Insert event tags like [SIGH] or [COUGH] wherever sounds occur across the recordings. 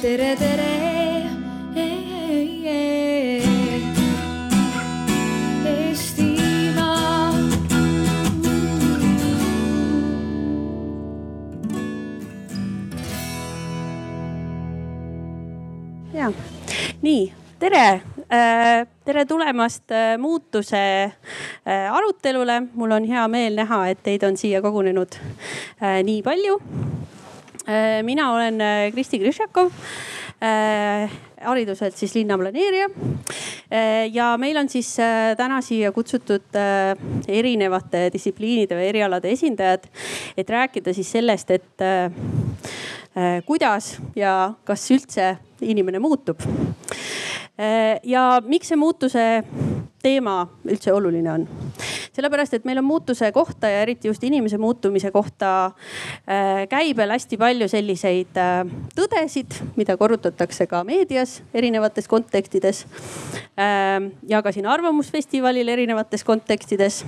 tere, tere. Ja nii, tere, tere tulemast äh, muutuse äh, arutelule. mul on hea meel näha, et teid on siia kogunenud äh, nii palju. Mina olen Kristi Krišjakov hariduselt siis linnaplaneerija. ja meil on siis täna siia kutsutud erinevate distsipliinide või erialade esindajad, et rääkida siis sellest, et kuidas ja kas üldse inimene muutub. ja miks see muutuse teema üldse oluline on? Sellepärast, et meil on muutuse kohta ja eriti just inimese muutumise kohta äh, käibel hästi palju selliseid äh, tõdesid, mida korrutatakse ka meedias erinevates kontekstides. Äh, ja ka siin Arvamusfestivalil erinevates kontekstides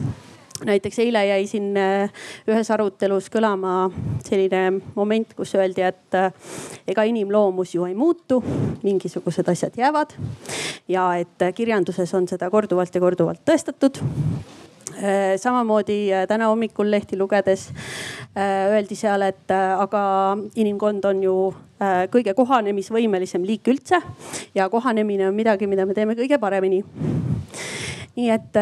näiteks eile jäi siin ühes arutelus kõlama selline moment, kus öeldi, et ega inimloomus ju ei muutu, mingisugused asjad jäävad. ja et kirjanduses on seda korduvalt ja korduvalt tõestatud Äh, samamoodi äh, täna hommikul lehti lugedes äh, öeldi seal, et aga inimkond on ju kõige kohanemisvõimelisem liik üldse ja kohanemine on midagi, mida me teeme kõige paremini. nii et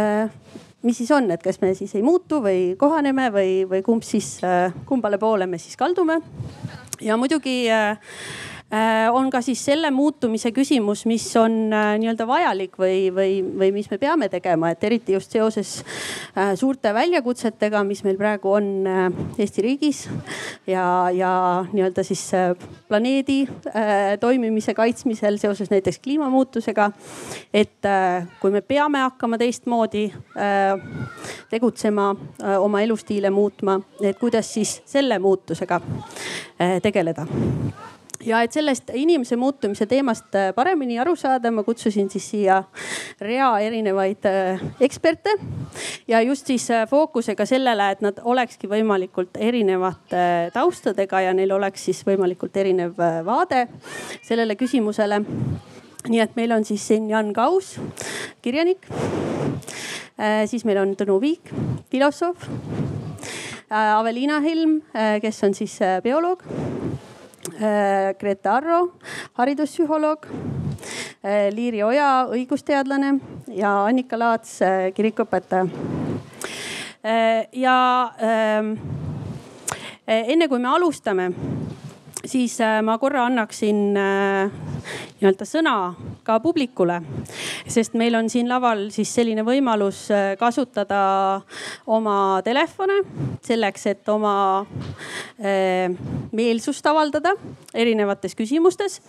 mis siis on, et kas me siis ei muutu või kohaneme või, või kumb siis, kumbale poole me siis kaldume? ja muidugi Äh, on ka siis selle muutumise küsimus, mis on äh, nii-öelda vajalik või, või, või mis me peame tegema, et eriti just seoses äh, suurte väljakutsetega, mis meil praegu on Eesti riigis ja, ja nii-öelda siis planeedi toimimise kaitsmisel seoses näiteks kliimamuutusega. et kui me peame hakkama teistmoodi tegutsema, oma elustiile muutma, et kuidas siis selle muutusega tegeleda ja et sellest inimese muutumise teemast äh, paremini aru saada, ma kutsusin siis siia rea erinevaid äh, eksperte ja just siis äh, fookusega sellele, et nad olekski võimalikult erinevate taustadega ja neil oleks siis võimalikult erinev vaade sellele küsimusele. nii et meil on siis siin Jan Kaus, kirjanik. siis meil on Tõnu Viik, filosoof. Aveliina Helm, kes on siis bioloog Grete Arro, hariduspsühholoog. Äh, Liiri Oja, õigusteadlane ja Annika Laats, äh, kirikuõpetaja. ja ähm, enne kui me alustame, siis ma korra annaksin nii-öelda sõna ka publikule. sest meil on siin laval siis selline võimalus äh, kasutada oma telefone selleks, et oma äh, meelsust avaldada erinevates küsimustes.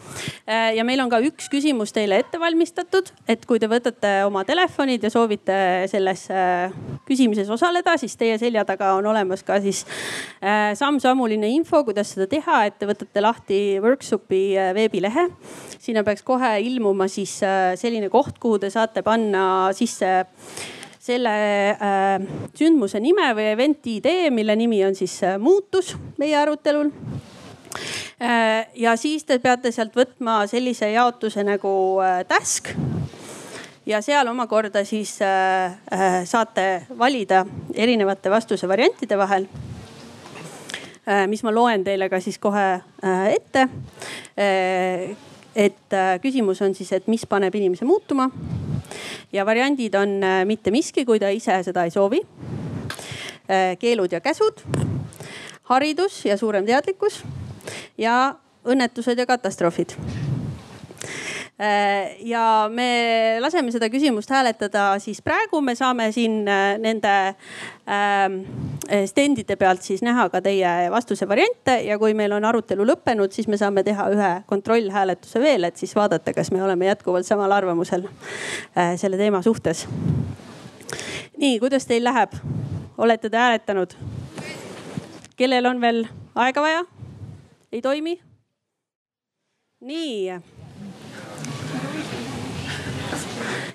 Äh, ja meil on ka üks küsimus teile ette valmistatud, et kui te võtate oma telefonid ja soovite selles küsimuses osaleda, siis teie selja taga on olemas ka siis samm-sammuline info, kuidas seda teha, et te võtate lahti workshopi veebilehe. Sinna peaks kohe ilmuma siis äh, selline koht, kuhu te saate panna sisse selle äh, sündmuse nime või event'i idee, mille nimi on siis äh, muutus meie arutelul. Äh,. ja siis te peate sealt võtma sellise jaotuse nagu äh, task. Ja seal omakorda siis äh, äh, saate valida erinevate vastuse variantide vahel. äh, mis ma loen teile ka siis kohe äh, ette äh, et äh, küsimus on siis, et mis paneb inimese muutuma. ja variandid on äh, mitte miski, kui ta ise seda ei soovi. Äh, keelud ja käsud, haridus ja suurem teadlikkus ja õnnetused ja katastroofid Äh, ja me laseme seda küsimust hääletada siis praegu, me saame siin äh, nende ähm, stendide pealt siis näha ka teie vastuse variante ja kui meil on arutelu lõppenud, siis me saame teha ühe kontrollhääletuse veel, et siis vaadata, kas me oleme jätkuvalt samal arvamusel äh, selle teema suhtes. nii, kuidas teil läheb? olete te hääletanud? kellel on veel aega vaja? ei toimi? nii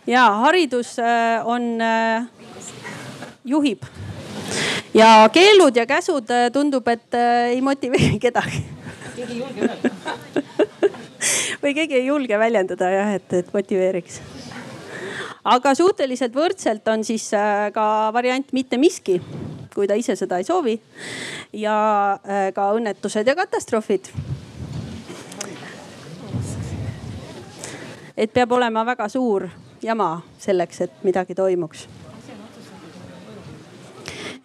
ja haridus äh, on, äh, juhib ja keelud ja käsud äh, tundub, et ei motiveeri [LAUGHS] kedagi. keegi ei julge öelda [LAUGHS] või keegi ei julge väljendada jah, et, et motiveeriks. aga suhteliselt võrdselt on siis ka variant mitte miski, kui ta ise seda ei soovi. ja ka õnnetused ja katastroofid. et peab olema väga suur jama selleks, et midagi toimuks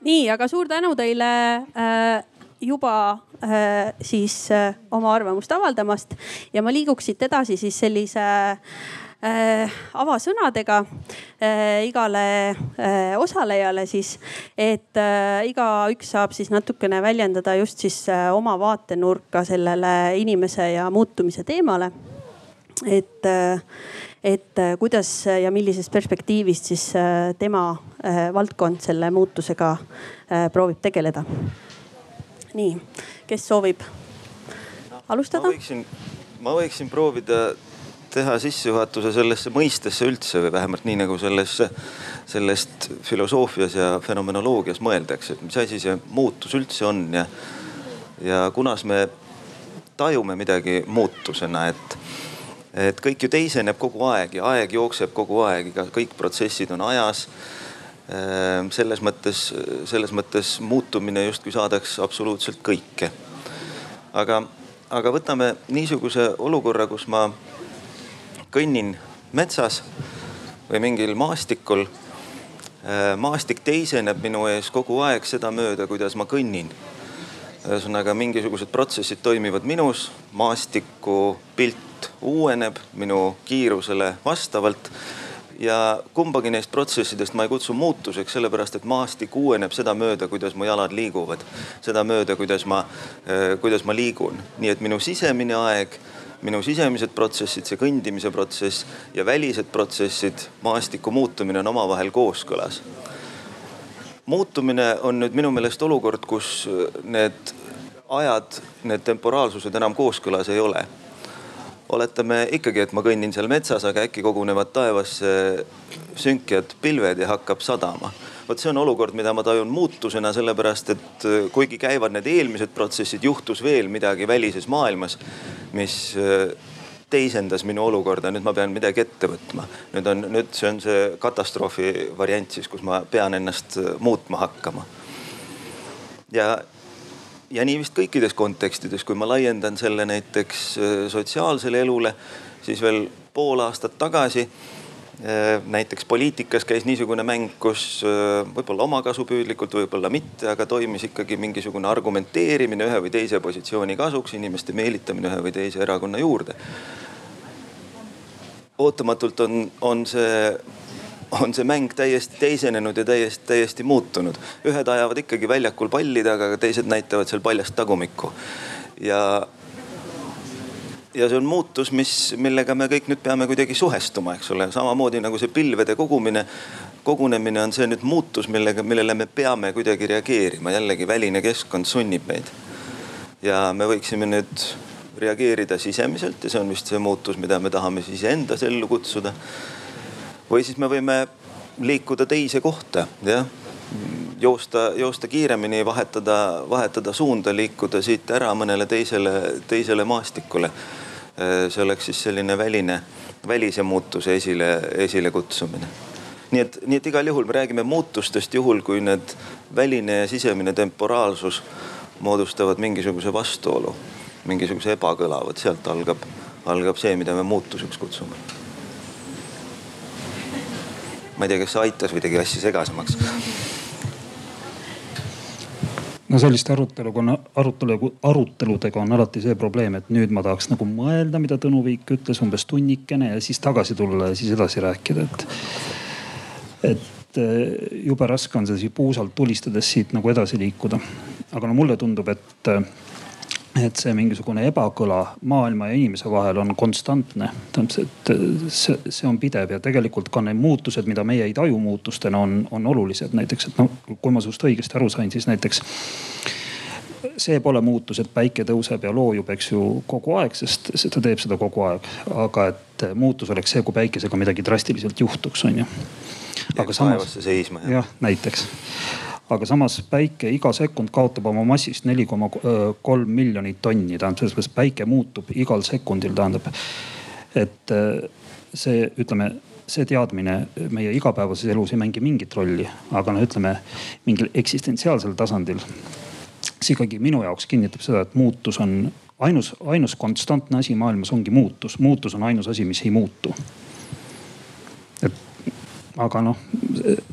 nii, aga suur tänu teile äh, juba äh, siis äh, oma arvamust avaldamast ja ma liiguks siit edasi siis sellise äh, avasõnadega äh, igale äh, osalejale siis, et äh, igaüks saab siis natukene väljendada just siis äh, oma vaatenurka sellele inimese ja muutumise teemale. et äh, et äh, kuidas ja millisest perspektiivist siis äh, tema äh, valdkond selle muutusega proovib tegeleda. nii, kes soovib alustada? ma võiksin, proovida teha sissejuhatuse sellesse mõistesse üldse või vähemalt nii nagu sellesse, sellest filosoofias ja fenomenoloogias mõeldakse, et mis asi see muutus üldse on ja, ja kunas me tajume midagi muutusena, et et kõik ju teiseneb kogu aeg ja aeg jookseb kogu aeg, iga kõik protsessid on ajas. Ehm, selles mõttes, selles mõttes muutumine justkui saadaks absoluutselt kõike. aga, aga võtame niisuguse olukorra, kus ma kõnnin metsas või mingil maastikul. Ehm, maastik teiseneb minu ees kogu aeg sedamööda, kuidas ma kõnnin ühesõnaga mingisugused protsessid toimivad minus, maastiku pilt uueneb minu kiirusele vastavalt ja kumbagi neist protsessidest ma ei kutsu muutuseks, sellepärast et maastik uueneb sedamööda, kuidas mu jalad liiguvad. sedamööda, kuidas ma, äh, kuidas ma liigun, nii et minu sisemine aeg, minu sisemised protsessid, see kõndimise protsess ja välised protsessid, maastiku muutumine on omavahel kooskõlas. muutumine on nüüd minu meelest olukord, kus need ajad, need temporaalsused enam kooskõlas ei ole oletame ikkagi, et ma kõnnin seal metsas, aga äkki kogunevad taevasse sünkjad pilved ja hakkab sadama. vot see on olukord, mida ma tajun muutusena, sellepärast et äh, kuigi käivad need eelmised protsessid, juhtus veel midagi välises maailmas, mis äh, teisendas minu olukorda, nüüd ma pean midagi ette võtma. nüüd on, nüüd see on see katastroofi variant siis, kus ma pean ennast äh, muutma hakkama. ja ja nii vist kõikides kontekstides, kui ma laiendan selle näiteks äh, sotsiaalsele elule, siis veel pool aastat tagasi äh, näiteks poliitikas käis niisugune mäng, kus äh, võib-olla omakasupüüdlikult, võib-olla mitte, aga toimis ikkagi mingisugune argumenteerimine ühe või teise positsiooni kasuks, inimeste meelitamine ühe või teise erakonna juurde. ootamatult on, on see on see mäng täiesti teisenenud ja täiesti, täiesti muutunud. ühed ajavad ikkagi väljakul palli taga, aga teised näitavad seal paljast tagumikku. ja, ja see on muutus, mis, millega me kõik nüüd peame kuidagi suhestuma, eks ole, samamoodi nagu see pilvede kogumine kogunemine on see nüüd muutus, millega, millele me peame kuidagi reageerima, jällegi väline keskkond sunnib meid. ja me võiksime nüüd reageerida sisemiselt ja see on vist see muutus, mida me tahame siis endas ellu kutsuda või siis me võime liikuda teise kohta, jah joosta, joosta kiiremini, vahetada, vahetada suunda, liikuda siit ära mõnele teisele, teisele maastikule. see oleks siis selline väline, välise muutuse esile, esilekutsumine. nii et, nii et igal juhul me räägime muutustest juhul, kui need väline ja sisemine temporaalsus moodustavad mingisuguse vastuolu, mingisuguse ebakõla, vot sealt algab, algab see, mida me muutuseks kutsume ma ei tea, kas see aitas või tegi asja segasemaks no selliste aruteluga on, arutelu, aruteludega on alati see probleem, et nüüd ma tahaks nagu mõelda, mida Tõnu Viik ütles umbes tunnikene ja siis tagasi tulla ja siis edasi rääkida, et. et eh, jube raske on see puusalt tulistades siit nagu edasi liikuda. aga no mulle tundub, et et see mingisugune ebakõla maailma ja inimese vahel on konstantne. tähendab, et see, see on pidev ja tegelikult ka need muutused, mida meie ei taju muutustena, on, on olulised. näiteks, et noh, kui ma sinust õigesti aru sain, siis näiteks see pole muutus, et päike tõuseb ja loojub, eks ju, kogu aeg, sest ta teeb seda kogu aeg. aga et muutus oleks see, kui päikesega midagi drastiliselt juhtuks, on ju. aga samas. seisma. jah, näiteks aga samas päike iga sekund kaotab oma massist neli koma kolm miljonit tonni, tähendab selles mõttes päike muutub igal sekundil, tähendab. et see, ütleme see teadmine meie igapäevases elus ei mängi mingit rolli, aga no ütleme mingil eksistentsiaalsel tasandil. see ikkagi minu jaoks kinnitab seda, et muutus on ainus, ainus konstantne asi maailmas ongi muutus. muutus on ainus asi, mis ei muutu. et aga noh,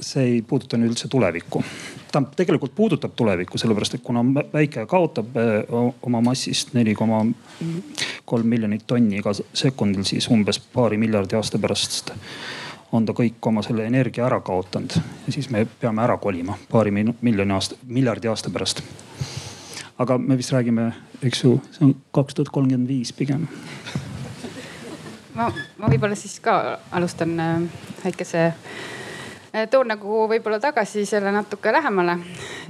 see ei puuduta nüüd üldse tulevikku. Ta tegelikult puudutab tulevikku, sellepärast et kuna päike kaotab eh, oma massist neli koma kolm miljonit tonni iga sekundil, siis umbes paari miljardi aasta pärast on ta kõik oma selle energia ära kaotanud ja siis me peame ära kolima paari miljoni aasta, miljardi aasta pärast aga me vist räägime, eks ju, see on kaks tuhat kolmkümmend viis pigem. ma, ma võib-olla siis ka alustan äh, väikese äh, toon nagu võib-olla tagasi selle natuke lähemale.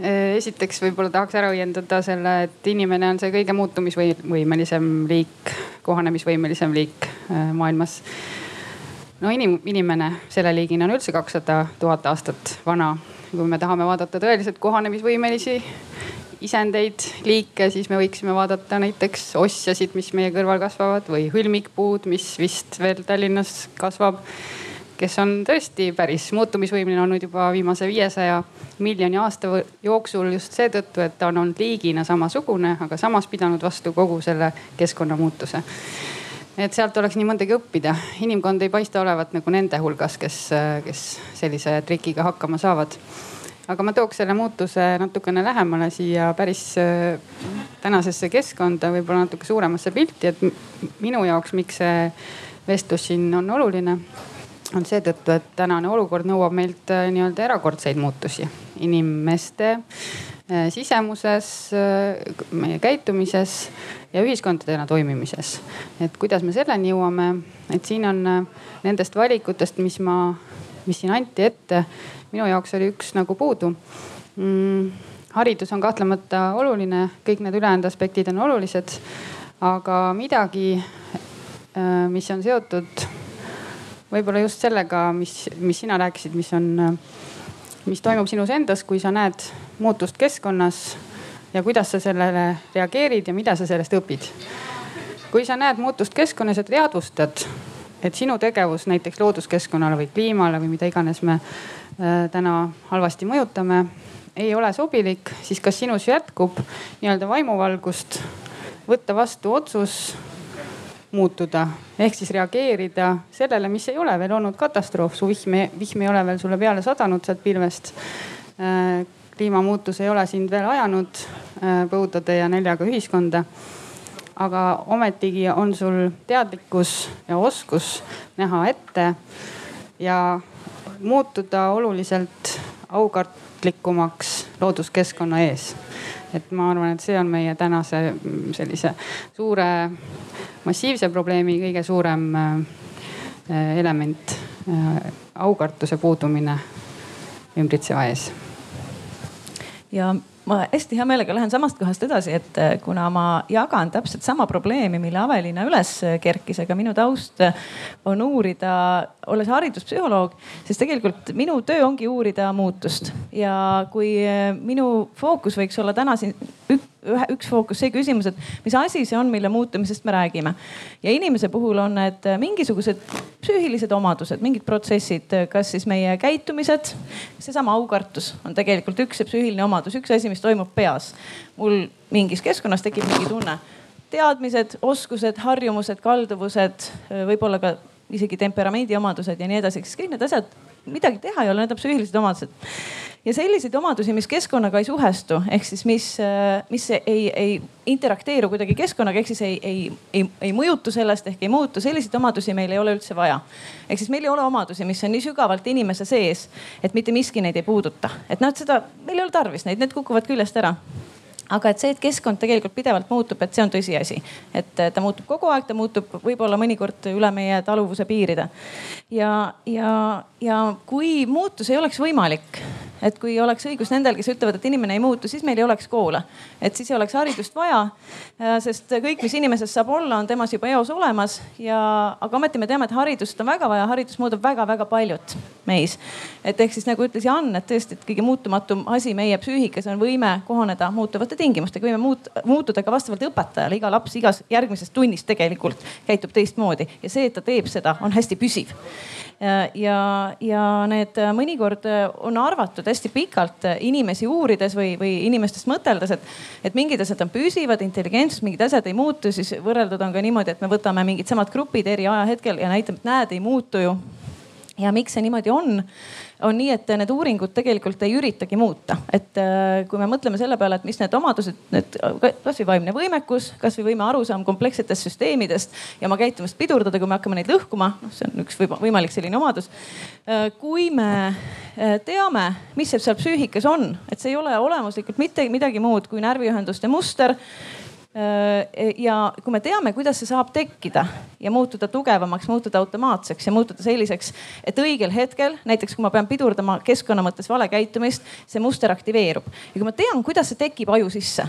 Äh, esiteks võib-olla tahaks ära õiendada selle, et inimene on see kõige muutumisvõimelisem liik, kohanemisvõimelisem liik maailmas. no inim-, inimene selle liigina on üldse kakssada tuhat aastat vana. kui me tahame vaadata tõeliselt kohanemisvõimelisi isendeid, liike, siis me võiksime vaadata näiteks ossjasid, mis meie kõrval kasvavad või hõlmikpuud, mis vist veel Tallinnas kasvab. Kes on tõesti päris muutumisvõimeline olnud juba viimase viiesaja miljoni aasta jooksul just seetõttu, et ta on olnud liigina samasugune, aga samas pidanud vastu kogu selle keskkonnamuutuse et sealt oleks nii mõndagi õppida. inimkond ei paista olevat nagu nende hulgas, kes, kes sellise trikiga hakkama saavad aga ma tooks selle muutuse natukene lähemale siia päris äh, tänasesse keskkonda, võib-olla natuke suuremasse pilti, et minu jaoks, miks see vestlus siin on oluline, on seetõttu, et tänane olukord nõuab meilt äh, nii-öelda erakordseid muutusi inimeste äh, sisemuses, meie käitumises ja ühiskondadena toimimises. et kuidas me selleni jõuame, et siin on nendest valikutest, mis ma, mis siin anti ette minu jaoks oli üks nagu puudu mm,. haridus on kahtlemata oluline, kõik need ülejäänud aspektid on olulised, aga midagi, äh, mis on seotud võib-olla just sellega, mis, mis sina rääkisid, mis on, mis toimub sinus endas, kui sa näed muutust keskkonnas ja kuidas sa sellele reageerid ja mida sa sellest õpid. kui sa näed muutust keskkonnas ja teadvustad, et sinu tegevus näiteks looduskeskkonnale või kliimale või mida iganes me Äh, täna halvasti mõjutame, ei ole sobilik, siis kas sinus jätkub nii-öelda vaimuvalgust võtta vastu otsus muutuda ehk siis reageerida sellele, mis ei ole veel olnud katastroof, su vihm, vihm ei ole veel sulle peale sadanud sealt pilvest. Äh, kliimamuutus ei ole sind veel ajanud äh, põudade ja näljaga ühiskonda. aga ometigi on sul teadlikkus ja oskus näha ette ja muutuda oluliselt aukartlikumaks looduskeskkonna ees. Et ma arvan, et see on meie tänase mm, sellise suure massiivse probleemi kõige suurem äh, element, äh, aukartuse puudumine ümbritseva ees. ja ma hästi hea meelega lähen samast kohast edasi, et äh, kuna ma jagan täpselt sama probleemi, mille Aveliina üles kerkis, aga minu taust on uurida, olles hariduspsühholoog, siis tegelikult minu töö ongi uurida muutust. Ja kui minu fookus võiks olla täna siin üks fookus, see küsimus, et mis asi see on, mille muutumisest me räägime. ja inimese puhul on need mingisugused psüühilised omadused, mingid protsessid, kas siis meie käitumised, seesama aukartus on tegelikult üks psüühiline omadus, üks asi, mis toimub peas. mul mingis keskkonnas tekib mingi tunne, teadmised, oskused, harjumused, kalduvused, võib-olla ka isegi temperamendi omadused ja nii edasi, siis kõik need asjad, midagi teha ei ole, need on psüühilised omadused ja selliseid omadusi, mis keskkonnaga ei suhestu, ehk siis mis, mis ei, ei interakteeru kuidagi keskkonnaga, ehk siis ei, ei, ei, ei mõjutu sellest ehk ei muutu, selliseid omadusi meil ei ole üldse vaja. ehk siis meil ei ole omadusi, mis on nii sügavalt inimese sees, et mitte miski neid ei puuduta, et noh, et seda meil ei ole tarvis neid, need kukuvad küljest ära aga et see, et keskkond tegelikult pidevalt muutub, et see on tõsiasi. et ta muutub kogu aeg, ta muutub võib-olla mõnikord üle meie taluvuse piiride. ja, ja, ja kui muutus ei oleks võimalik, et kui oleks õigus nendel, kes ütlevad, et inimene ei muutu, siis meil ei oleks koole. et siis ei oleks haridust vaja. sest kõik, mis inimesest saab olla, on temas juba eos olemas ja, aga ometi me teame, et haridust on väga vaja, haridus muudab väga-väga paljut meis. et ehk siis nagu ütles Jan, et tõesti, et kõige muutumatum asi meie psüühikas on võime kohaneda muutuvate tingimustega, võime muut, muutuda ka vastavalt õpetajale. iga laps igas järgmises tunnis tegelikult käitub teistmoodi ja see, et ta teeb seda, on hästi püsiv ja, ja need mõnikord on arvatud hästi pikalt inimesi uurides või, või inimestest mõteldes, et, et mingid asjad on püsivad, intelligentsed, mingid asjad ei muutu, siis võrreldud on ka niimoodi, et me võtame mingid samad grupid eri ajahetkel ja näitame, et näed, ei muutu ju. ja miks see niimoodi on? On nii, et need uuringud tegelikult ei üritagi muuta, et äh, kui me mõtleme selle peale, et mis need omadused, need kasvõi vaimne võimekus, kasvõi võime arusaam komplekssetest süsteemidest ja oma käitumist pidurdada, kui me hakkame neid lõhkuma, noh, see on üks võimalik selline omadus. Äh, kui me äh, teame, mis seal psüühikas on, et see ei ole olemuslikult mitte midagi muud kui närviühenduste muster ja kui me teame, kuidas see saab tekkida ja muutuda tugevamaks, muutuda automaatseks ja muutuda selliseks, et õigel hetkel, näiteks kui ma pean pidurdama keskkonna mõttes vale käitumist, see muster aktiveerub. ja kui ma tean, kuidas see tekib aju sisse,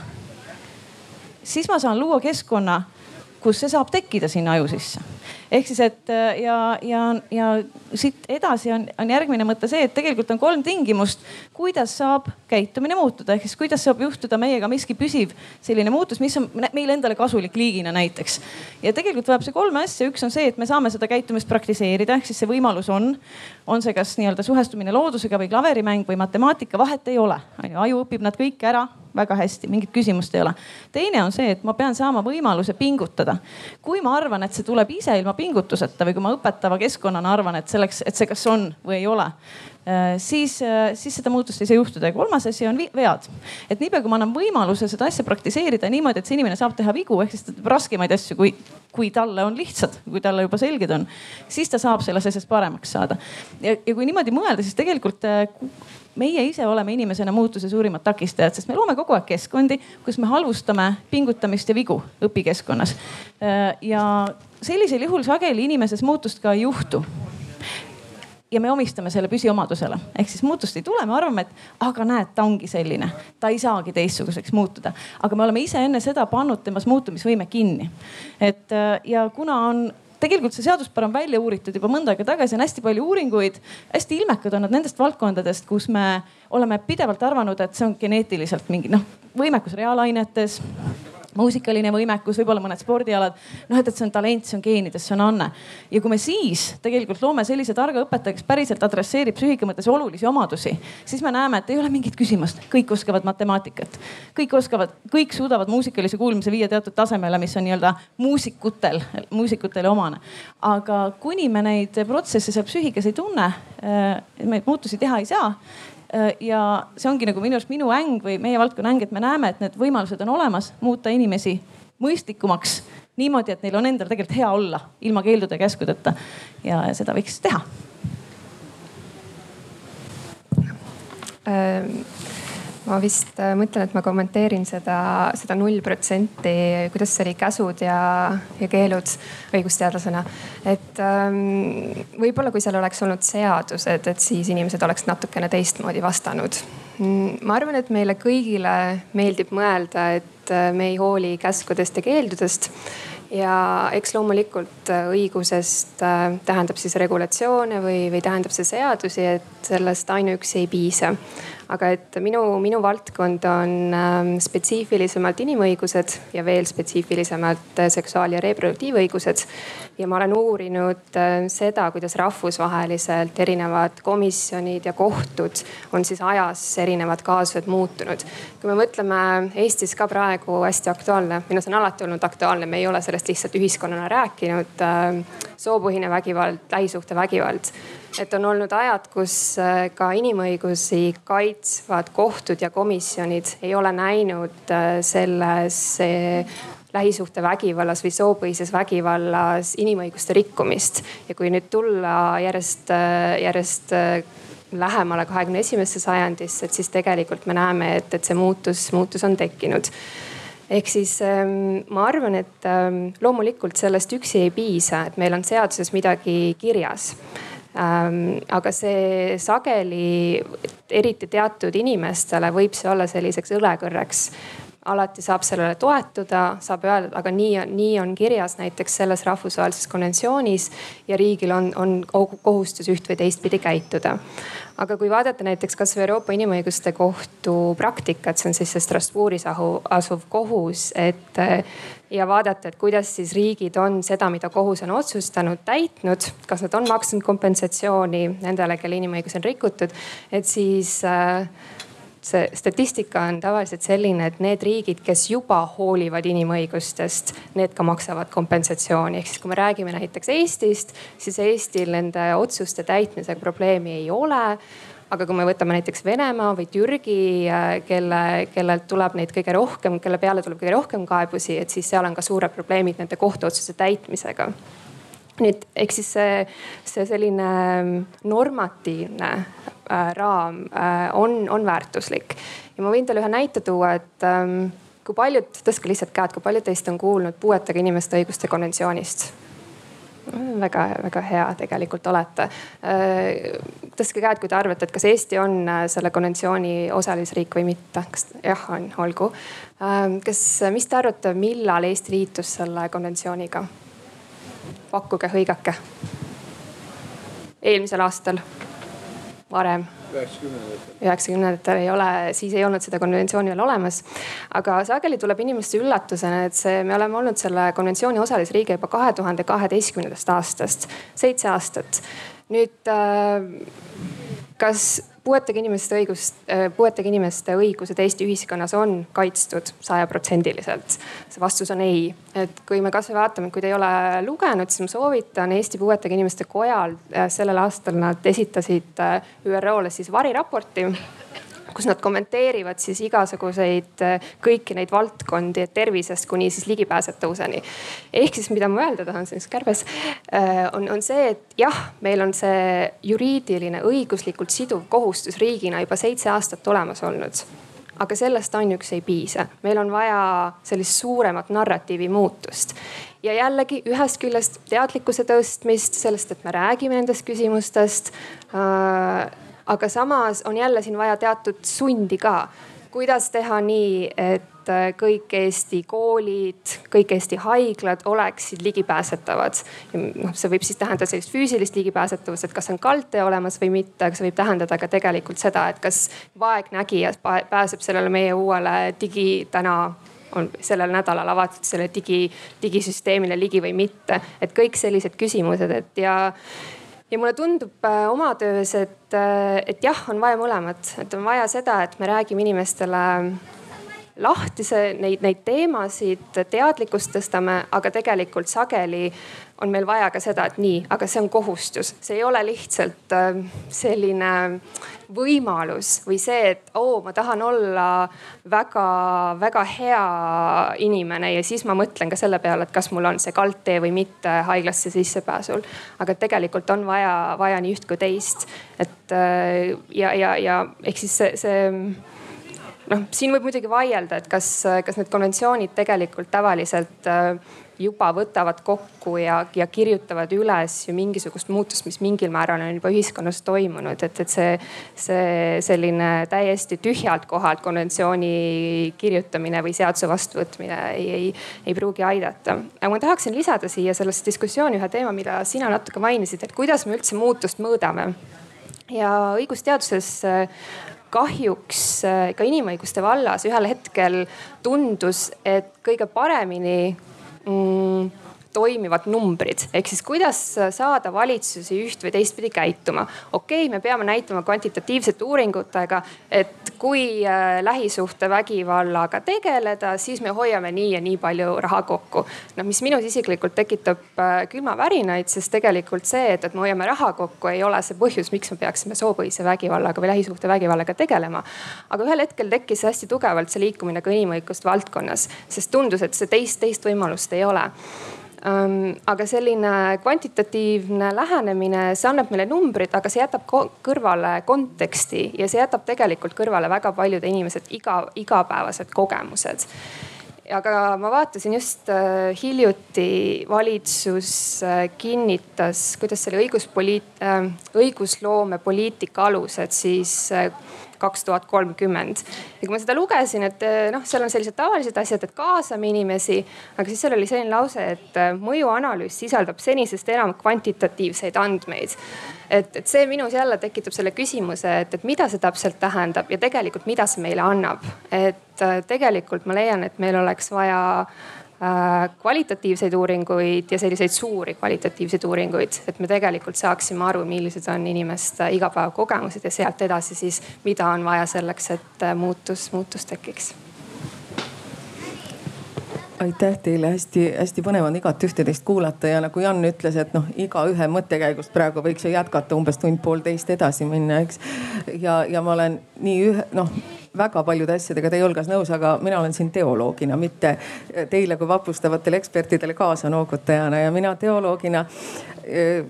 siis ma saan luua keskkonna kus see saab tekkida sinna aju sisse. Ehk siis, et äh, ja, ja, ja siit edasi on, on järgmine mõte see, et tegelikult on kolm tingimust, kuidas saab käitumine muutuda, ehk siis kuidas saab juhtuda meiega miski püsiv selline muutus, mis on meile endale kasulik liigina näiteks. ja tegelikult vajab see kolme asja, üks on see, et me saame seda käitumist praktiseerida, ehk siis see võimalus on. on see kas nii-öelda suhestumine loodusega või klaverimäng või matemaatika, vahet ei ole. aju õpib nad kõik ära väga hästi, mingit küsimust ei ole. teine on see, et ma pean saama võimaluse pingutada. kui ma arvan, et see tuleb ise ilma pingutuseta või kui ma õpetava keskkonnana arvan, et selleks, et see kas on või ei ole, äh, siis, äh, siis seda muutust ei saa juhtuda. ja kolmas asi on vead. et niipea kui ma annan võimaluse seda asja praktiseerida niimoodi, et see inimene saab teha vigu, ehk siis ta teeb raskemaid asju, kui, kui talle on lihtsad, kui talle juba selged on, siis ta saab selles asjas paremaks saada. ja, ja kui niimoodi mõelda, siis tegelikult äh, meie ise oleme inimesena muutuse suurimad takistajad, sest me loome kogu aeg keskkondi, kus me halvustame pingutamist ja vigu õpikeskkonnas. ja sellisel juhul sageli inimeses muutust ka ei juhtu ja me omistame selle püsiomadusele, ehk siis muutust ei tule, me arvame, et aga näed, ta ongi selline, ta ei saagi teistsuguseks muutuda. aga me oleme ise enne seda pannud temas muutumisvõime kinni. et ja kuna on tegelikult see seaduspära on välja uuritud juba mõnda aega tagasi, on hästi palju uuringuid. hästi ilmekad on nad nendest valdkondadest, kus me oleme pidevalt arvanud, et see on geneetiliselt mingi noh, võimekus reaalainetes muusikaline võimekus, võib-olla mõned spordialad. noh, et, et see on talent, see on geenides, see on anne. ja kui me siis tegelikult loome sellise targa õpetaja, kes päriselt adresseerib psüühika mõttes olulisi omadusi, siis me näeme, et ei ole mingit küsimust, kõik oskavad matemaatikat. kõik oskavad, kõik suudavad muusikalise kuulmise viia teatud tasemele, mis on nii-öelda muusikutel, muusikutele omane. aga kuni me neid protsesse seal psüühikas ei tunne, äh, me muutusi teha ei saa ja see ongi nagu minu arust minu äng või meie valdkonna äng, et me näeme, et need võimalused on olemas, muuta inimesi mõistlikumaks niimoodi, et neil on endal tegelikult hea olla ilma keeldude ja käskudeta. ja seda võiks teha ähm ma vist äh, mõtlen, et ma kommenteerin seda, seda null protsenti, kuidas see oli käsud ja, ja keelud õigusteadlasena. et ähm, võib-olla, kui seal oleks olnud seadused, et siis inimesed oleks natukene teistmoodi vastanud. Mm, ma arvan, et meile kõigile meeldib mõelda, et äh, me ei hooli käskudest ja keeldudest ja eks loomulikult äh, õigusest tähendab siis regulatsioone või, või tähendab see seadusi, et sellest ainuüksi ei piisa aga et minu, minu valdkond on ähm, spetsiifilisemalt inimõigused ja veel spetsiifilisemalt äh, seksuaal- ja reproduktiivõigused. ja ma olen uurinud äh, seda, kuidas rahvusvaheliselt erinevad komisjonid ja kohtud on siis ajas erinevad kaasused muutunud. kui me mõtleme Eestis ka praegu hästi aktuaalne, noh, see on alati olnud aktuaalne, me ei ole sellest lihtsalt ühiskonnana rääkinud. Ähm, soopõhine vägivald, lähisuhtevägivald et on olnud ajad, kus äh, ka inimõigusi kaitsvad kohtud ja komisjonid ei ole näinud äh, selles äh, lähisuhtevägivallas või soopõhises vägivallas inimõiguste rikkumist. ja kui nüüd tulla järjest, järjest lähemale kahekümne esimesse sajandisse, et siis tegelikult me näeme, et, et see muutus, muutus on tekkinud ehk siis ähm, ma arvan, et ähm, loomulikult sellest üksi ei piisa, et meil on seaduses midagi kirjas aga see sageli, eriti teatud inimestele võib see olla selliseks õlekõrreks alati saab sellele toetuda, saab öelda, aga nii nii on kirjas näiteks selles rahvusvahelises konventsioonis ja riigil on, on kohustus üht või teistpidi käituda. aga kui vaadata näiteks kasvõi Euroopa Inimõiguste Kohtu praktikat, see on siis see Strasbourgis asuv kohus, et ja vaadata, et kuidas siis riigid on seda, mida kohus on otsustanud, täitnud, kas nad on maksnud kompensatsiooni nendele, kelle inimõigusi on rikutud, et siis äh, see statistika on tavaliselt selline, et need riigid, kes juba hoolivad inimõigustest, need ka maksavad kompensatsiooni. ehk siis, kui me räägime näiteks Eestist, siis Eestil nende otsuste täitmisega probleemi ei ole aga kui me võtame näiteks Venemaa või Türgi, äh, kelle, kellelt tuleb neid kõige rohkem, kelle peale tuleb kõige rohkem kaebusi, et siis seal on ka suured probleemid nende kohtuotsuse täitmisega nüüd ehk siis see, see selline normatiivne äh, raam äh, on, on väärtuslik ja ma võin teile ühe näite tuua, et ähm, kui paljud, tõstke lihtsalt käed, kui paljud teist on kuulnud puuetega inimeste õiguste konventsioonist? Väga-väga hea tegelikult olete. Äh, tõstke käed, kui te arvate, et kas Eesti on äh, selle konventsiooni osalisriik või mitte. kas jah, on, olgu. Ähm, kas, mis te arvate, millal Eesti liitus selle konventsiooniga? pakkuge, hõigake. eelmisel aastal, varem üheksakümnendatel ei ole, siis ei olnud seda konventsiooni veel olemas. aga sageli tuleb inimeste üllatusena, et see, me oleme olnud selle konventsiooni osalisriige juba kahe tuhande kaheteistkümnendast aastast, seitse aastat. nüüd äh, kas puuetega inimeste õigust, äh, puuetega inimeste õigused Eesti ühiskonnas on kaitstud sajaprotsendiliselt? see vastus on ei. et kui me kasvõi vaatame, kui te ei ole lugenud, siis ma soovitan Eesti Puuetega Inimeste Kojal äh, sellel aastal nad esitasid äh, ÜRO-le siis variraporti kus nad kommenteerivad siis igasuguseid kõiki neid valdkondi, tervisest kuni siis ligipääsetavuseni. ehk siis, mida ma öelda tahan selles kärbes on, on see, et jah, meil on see juriidiline, õiguslikult siduv kohustus riigina juba seitse aastat olemas olnud. Aga sellest ainuüksi ei piisa, meil on vaja sellist suuremat narratiivi muutust. Ja jällegi ühest küljest teadlikkuse tõstmist sellest, et me räägime nendest küsimustest äh, aga samas on jälle siin vaja teatud sundi ka. kuidas teha nii, et äh, kõik Eesti koolid, kõik Eesti haiglad oleksid ligipääsetavad. noh, see võib siis tähendada sellist füüsilist ligipääsetavust, et kas on kaldtee olemas või mitte, aga see võib tähendada ka tegelikult seda, et kas vaegnägija pääseb sellele meie uuele digi täna on sellel nädalal avatud selle digi, digisüsteemile ligi või mitte. et kõik sellised küsimused, et ja ja mulle tundub äh, oma töös, et, äh, et jah, on vaja mõlemat, et on vaja seda, et me räägime inimestele lahti see, neid, neid teemasid, teadlikkust tõstame, aga tegelikult sageli on meil vaja ka seda, et nii, aga see on kohustus, see ei ole lihtsalt äh, selline võimalus või see, et oo, ma tahan olla väga-väga hea inimene ja siis ma mõtlen ka selle peale, et kas mul on see kaldtee või mitte haiglasse sissepääsul. aga tegelikult on vaja, vaja nii üht kui teist, et äh, ja, ja, ja ehk siis see, see noh, siin võib muidugi vaielda, et kas, kas need konventsioonid tegelikult tavaliselt äh, juba võtavad kokku ja, ja kirjutavad üles ju mingisugust muutust, mis mingil määral on juba ühiskonnas toimunud, et, et see, see selline täiesti tühjalt kohalt konventsiooni kirjutamine või seaduse vastuvõtmine ei, ei, ei pruugi aidata. aga ma tahaksin lisada siia sellesse diskussiooni ühe teema, mida sina natuke mainisid, et kuidas me üldse muutust mõõdame ja õigusteaduses kahjuks äh, ka inimõiguste vallas ühel hetkel tundus, et kõige paremini mm, toimivad numbrid, ehk siis kuidas saada valitsusi üht või teistpidi käituma. okei okay,, me peame näitama kvantitatiivsete uuringutega, et kui äh, lähisuhtevägivallaga tegeleda, siis me hoiame nii ja nii palju raha kokku. noh, mis minus isiklikult tekitab äh, külmavärinaid, sest tegelikult see, et, et me hoiame raha kokku, ei ole see põhjus, miks me peaksime soopõhise vägivallaga või lähisuhtevägivallaga tegelema. aga ühel hetkel tekkis hästi tugevalt see liikumine ka inimõiguste valdkonnas, sest tundus, et see teist, teist võimalust ei ole aga selline kvantitatiivne lähenemine, see annab meile numbrid, aga see jätab kõrvale konteksti ja see jätab tegelikult kõrvale väga paljude inimesed iga, igapäevased kogemused. Aga ma vaatasin just äh, hiljuti valitsus äh, kinnitas, kuidas see oli õiguspoliit- äh,, õigusloome poliitika alused siis kaks tuhat kolmkümmend. ja kui ma seda lugesin, et noh, seal on sellised tavalised asjad, et kaasame inimesi, aga siis seal oli selline lause, et mõjuanalüüs sisaldab senisest enam kvantitatiivseid andmeid. et, et see minus jälle tekitab selle küsimuse, et, et mida see täpselt tähendab ja tegelikult, mida see meile annab. et tegelikult ma leian, et meil oleks vaja kvalitatiivseid uuringuid ja selliseid suuri kvalitatiivseid uuringuid, et me tegelikult saaksime aru, millised on inimeste igapäevakogemused ja sealt edasi siis, mida on vaja selleks, et äh, muutus, muutus tekiks aitäh teile, hästi-hästi põnev on igat ühte-teist kuulata ja nagu Jan ütles, et noh, igaühe mõttekäigust praegu võiks ju jätkata umbes tund-poolteist edasi minna, eks. ja, ja ma olen nii ühe, noh väga paljude asjadega teie hulgas nõus, aga mina olen siin teoloogina, mitte teile kui vapustavatele ekspertidele kaasanoogutajana ja mina teoloogina eh,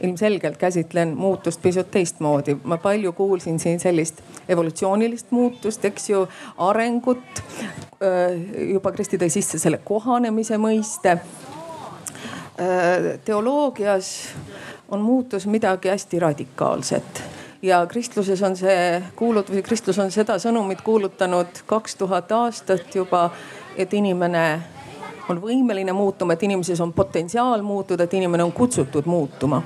ilmselgelt käsitlen muutust pisut teistmoodi. ma palju kuulsin siin sellist evolutsioonilist muutust, eks ju, arengut. Eh, juba Kristi tõi sisse selle kohanemise mõiste. Eh, teoloogias on muutus midagi hästi radikaalset ja kristluses on see kuulut-, või kristlus on seda sõnumit kuulutanud kaks tuhat aastat juba, et inimene on võimeline muutuma, et inimeses on potentsiaal muutuda, et inimene on kutsutud muutuma.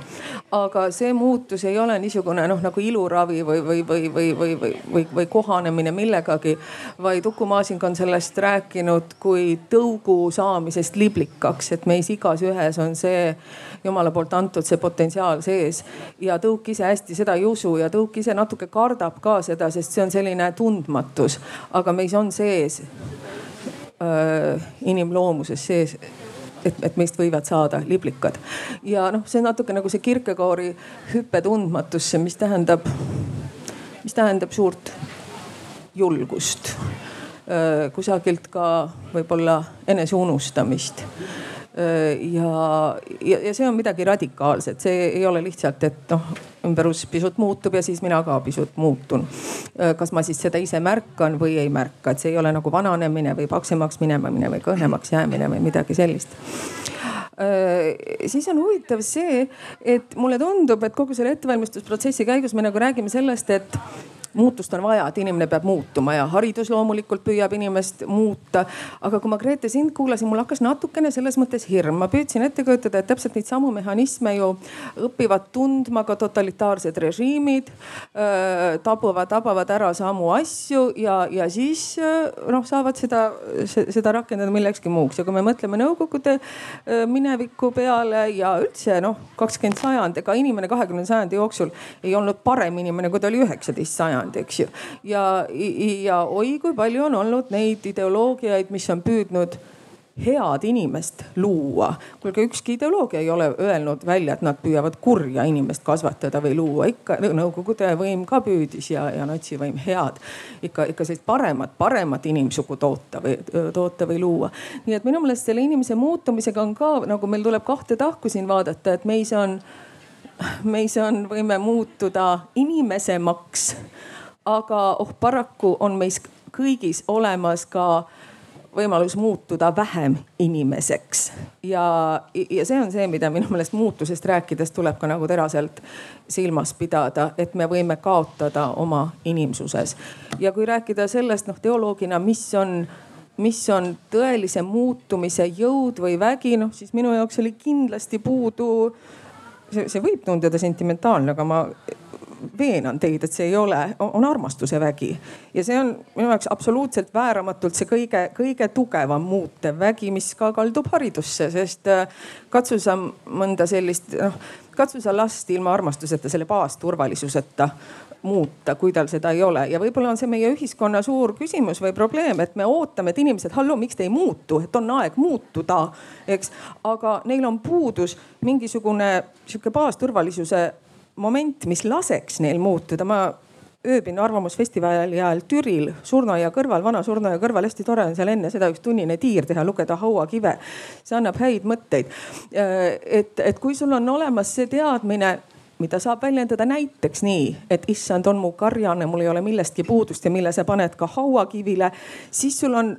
aga see muutus ei ole niisugune noh nagu iluravi või, või, või, või, või, või, või, või kohanemine millegagi. vaid Uku Masing on sellest rääkinud kui tõugu saamisest liblikaks, et meis igasühes on see jumala poolt antud see potentsiaal sees. ja tõuk ise hästi seda ei usu ja tõuk ise natuke kardab ka seda, sest see on selline tundmatus, aga meis on sees inimloomuses sees et, et meist võivad saada liblikad. ja noh, see on natuke nagu see Kirkekoori hüpe tundmatusse, mis tähendab, mis tähendab suurt julgust. Äh, kusagilt ka võib-olla eneseunustamist ja, ja, ja see on midagi radikaalset, see ei ole lihtsalt, et noh, ümberus pisut muutub ja siis mina ka pisut muutun. kas ma siis seda ise märkan või ei märka, et see ei ole nagu vananemine või paksemaks minemine või kõhnemaks jäämine või midagi sellist siis on huvitav see, et mulle tundub, et kogu selle ettevalmistusprotsessi käigus me nagu räägime sellest, et muutust on vaja, et inimene peab muutuma ja haridus loomulikult püüab inimest muuta. aga kui ma Grete sind kuulasin, mul hakkas natukene selles mõttes hirm, ma püüdsin ette kujutada, et täpselt neid samu mehhanisme ju õpivad tundma ka totalitaarsed režiimid. tabuvad, tabavad ära samu asju ja, ja siis noh, saavad seda, seda rakendada millekski muuks ja kui me mõtleme Nõukogude mineviku peale ja üldse noh, kakskümmend sajand, ega inimene kahekümnenda sajandi jooksul ei olnud parem inimene, kui ta oli üheksateist sajand sajand, eks ju. ja, ja oi, kui palju on olnud neid ideoloogiaid, mis on püüdnud head inimest luua. kuulge, ükski ideoloogia ei ole öelnud välja, et nad püüavad kurja inimest kasvatada või luua. ikka Nõukogude võim ka püüdis ja, ja natsivõim head. ikka, ikka sellist paremat, paremat inimsugu toota või, toota või luua. nii et minu meelest selle inimese muutumisega on ka nagu meil tuleb kahte tahku siin vaadata, et meis on meis on, võime muutuda inimesemaks. Aga oh paraku on meis kõigis olemas ka võimalus muutuda vähem inimeseks. ja, ja see on see, mida minu meelest muutusest rääkides tuleb ka nagu teraselt silmas pidada, et me võime kaotada oma inimsuses. ja kui rääkida sellest noh teoloogina, mis on mis on tõelise muutumise jõud või vägi, noh siis minu jaoks oli kindlasti puudu see, see võib tunduda sentimentaalne, aga ma veenan teid, et see ei ole, on armastuse vägi. ja see on minu jaoks absoluutselt vääramatult see kõige, kõige tugevam muutev vägi, mis ka kaldub haridusse, sest äh, katsu sa mõnda sellist, noh katsu sa last ilma armastuseta, selle baasturvalisuseta muuta, kui tal seda ei ole. ja võib-olla on see meie ühiskonna suur küsimus või probleem, et me ootame, et inimesed, hallo, miks te ei muutu, et on aeg muutuda, eks. aga neil on puudus mingisugune sihuke baasturvalisuse moment, mis laseks neil muutuda. ma ööbin Arvamusfestivali ajal Türil surnuaia kõrval, vana surnuaia kõrval, hästi tore on seal enne seda üks tunnine tiir teha, lugeda hauakive. see annab häid mõtteid. et, et kui sul on olemas see teadmine mida saab väljendada näiteks nii, et issand on mu karjane, mul ei ole millestki puudust ja mille sa paned ka hauakivile, siis sul on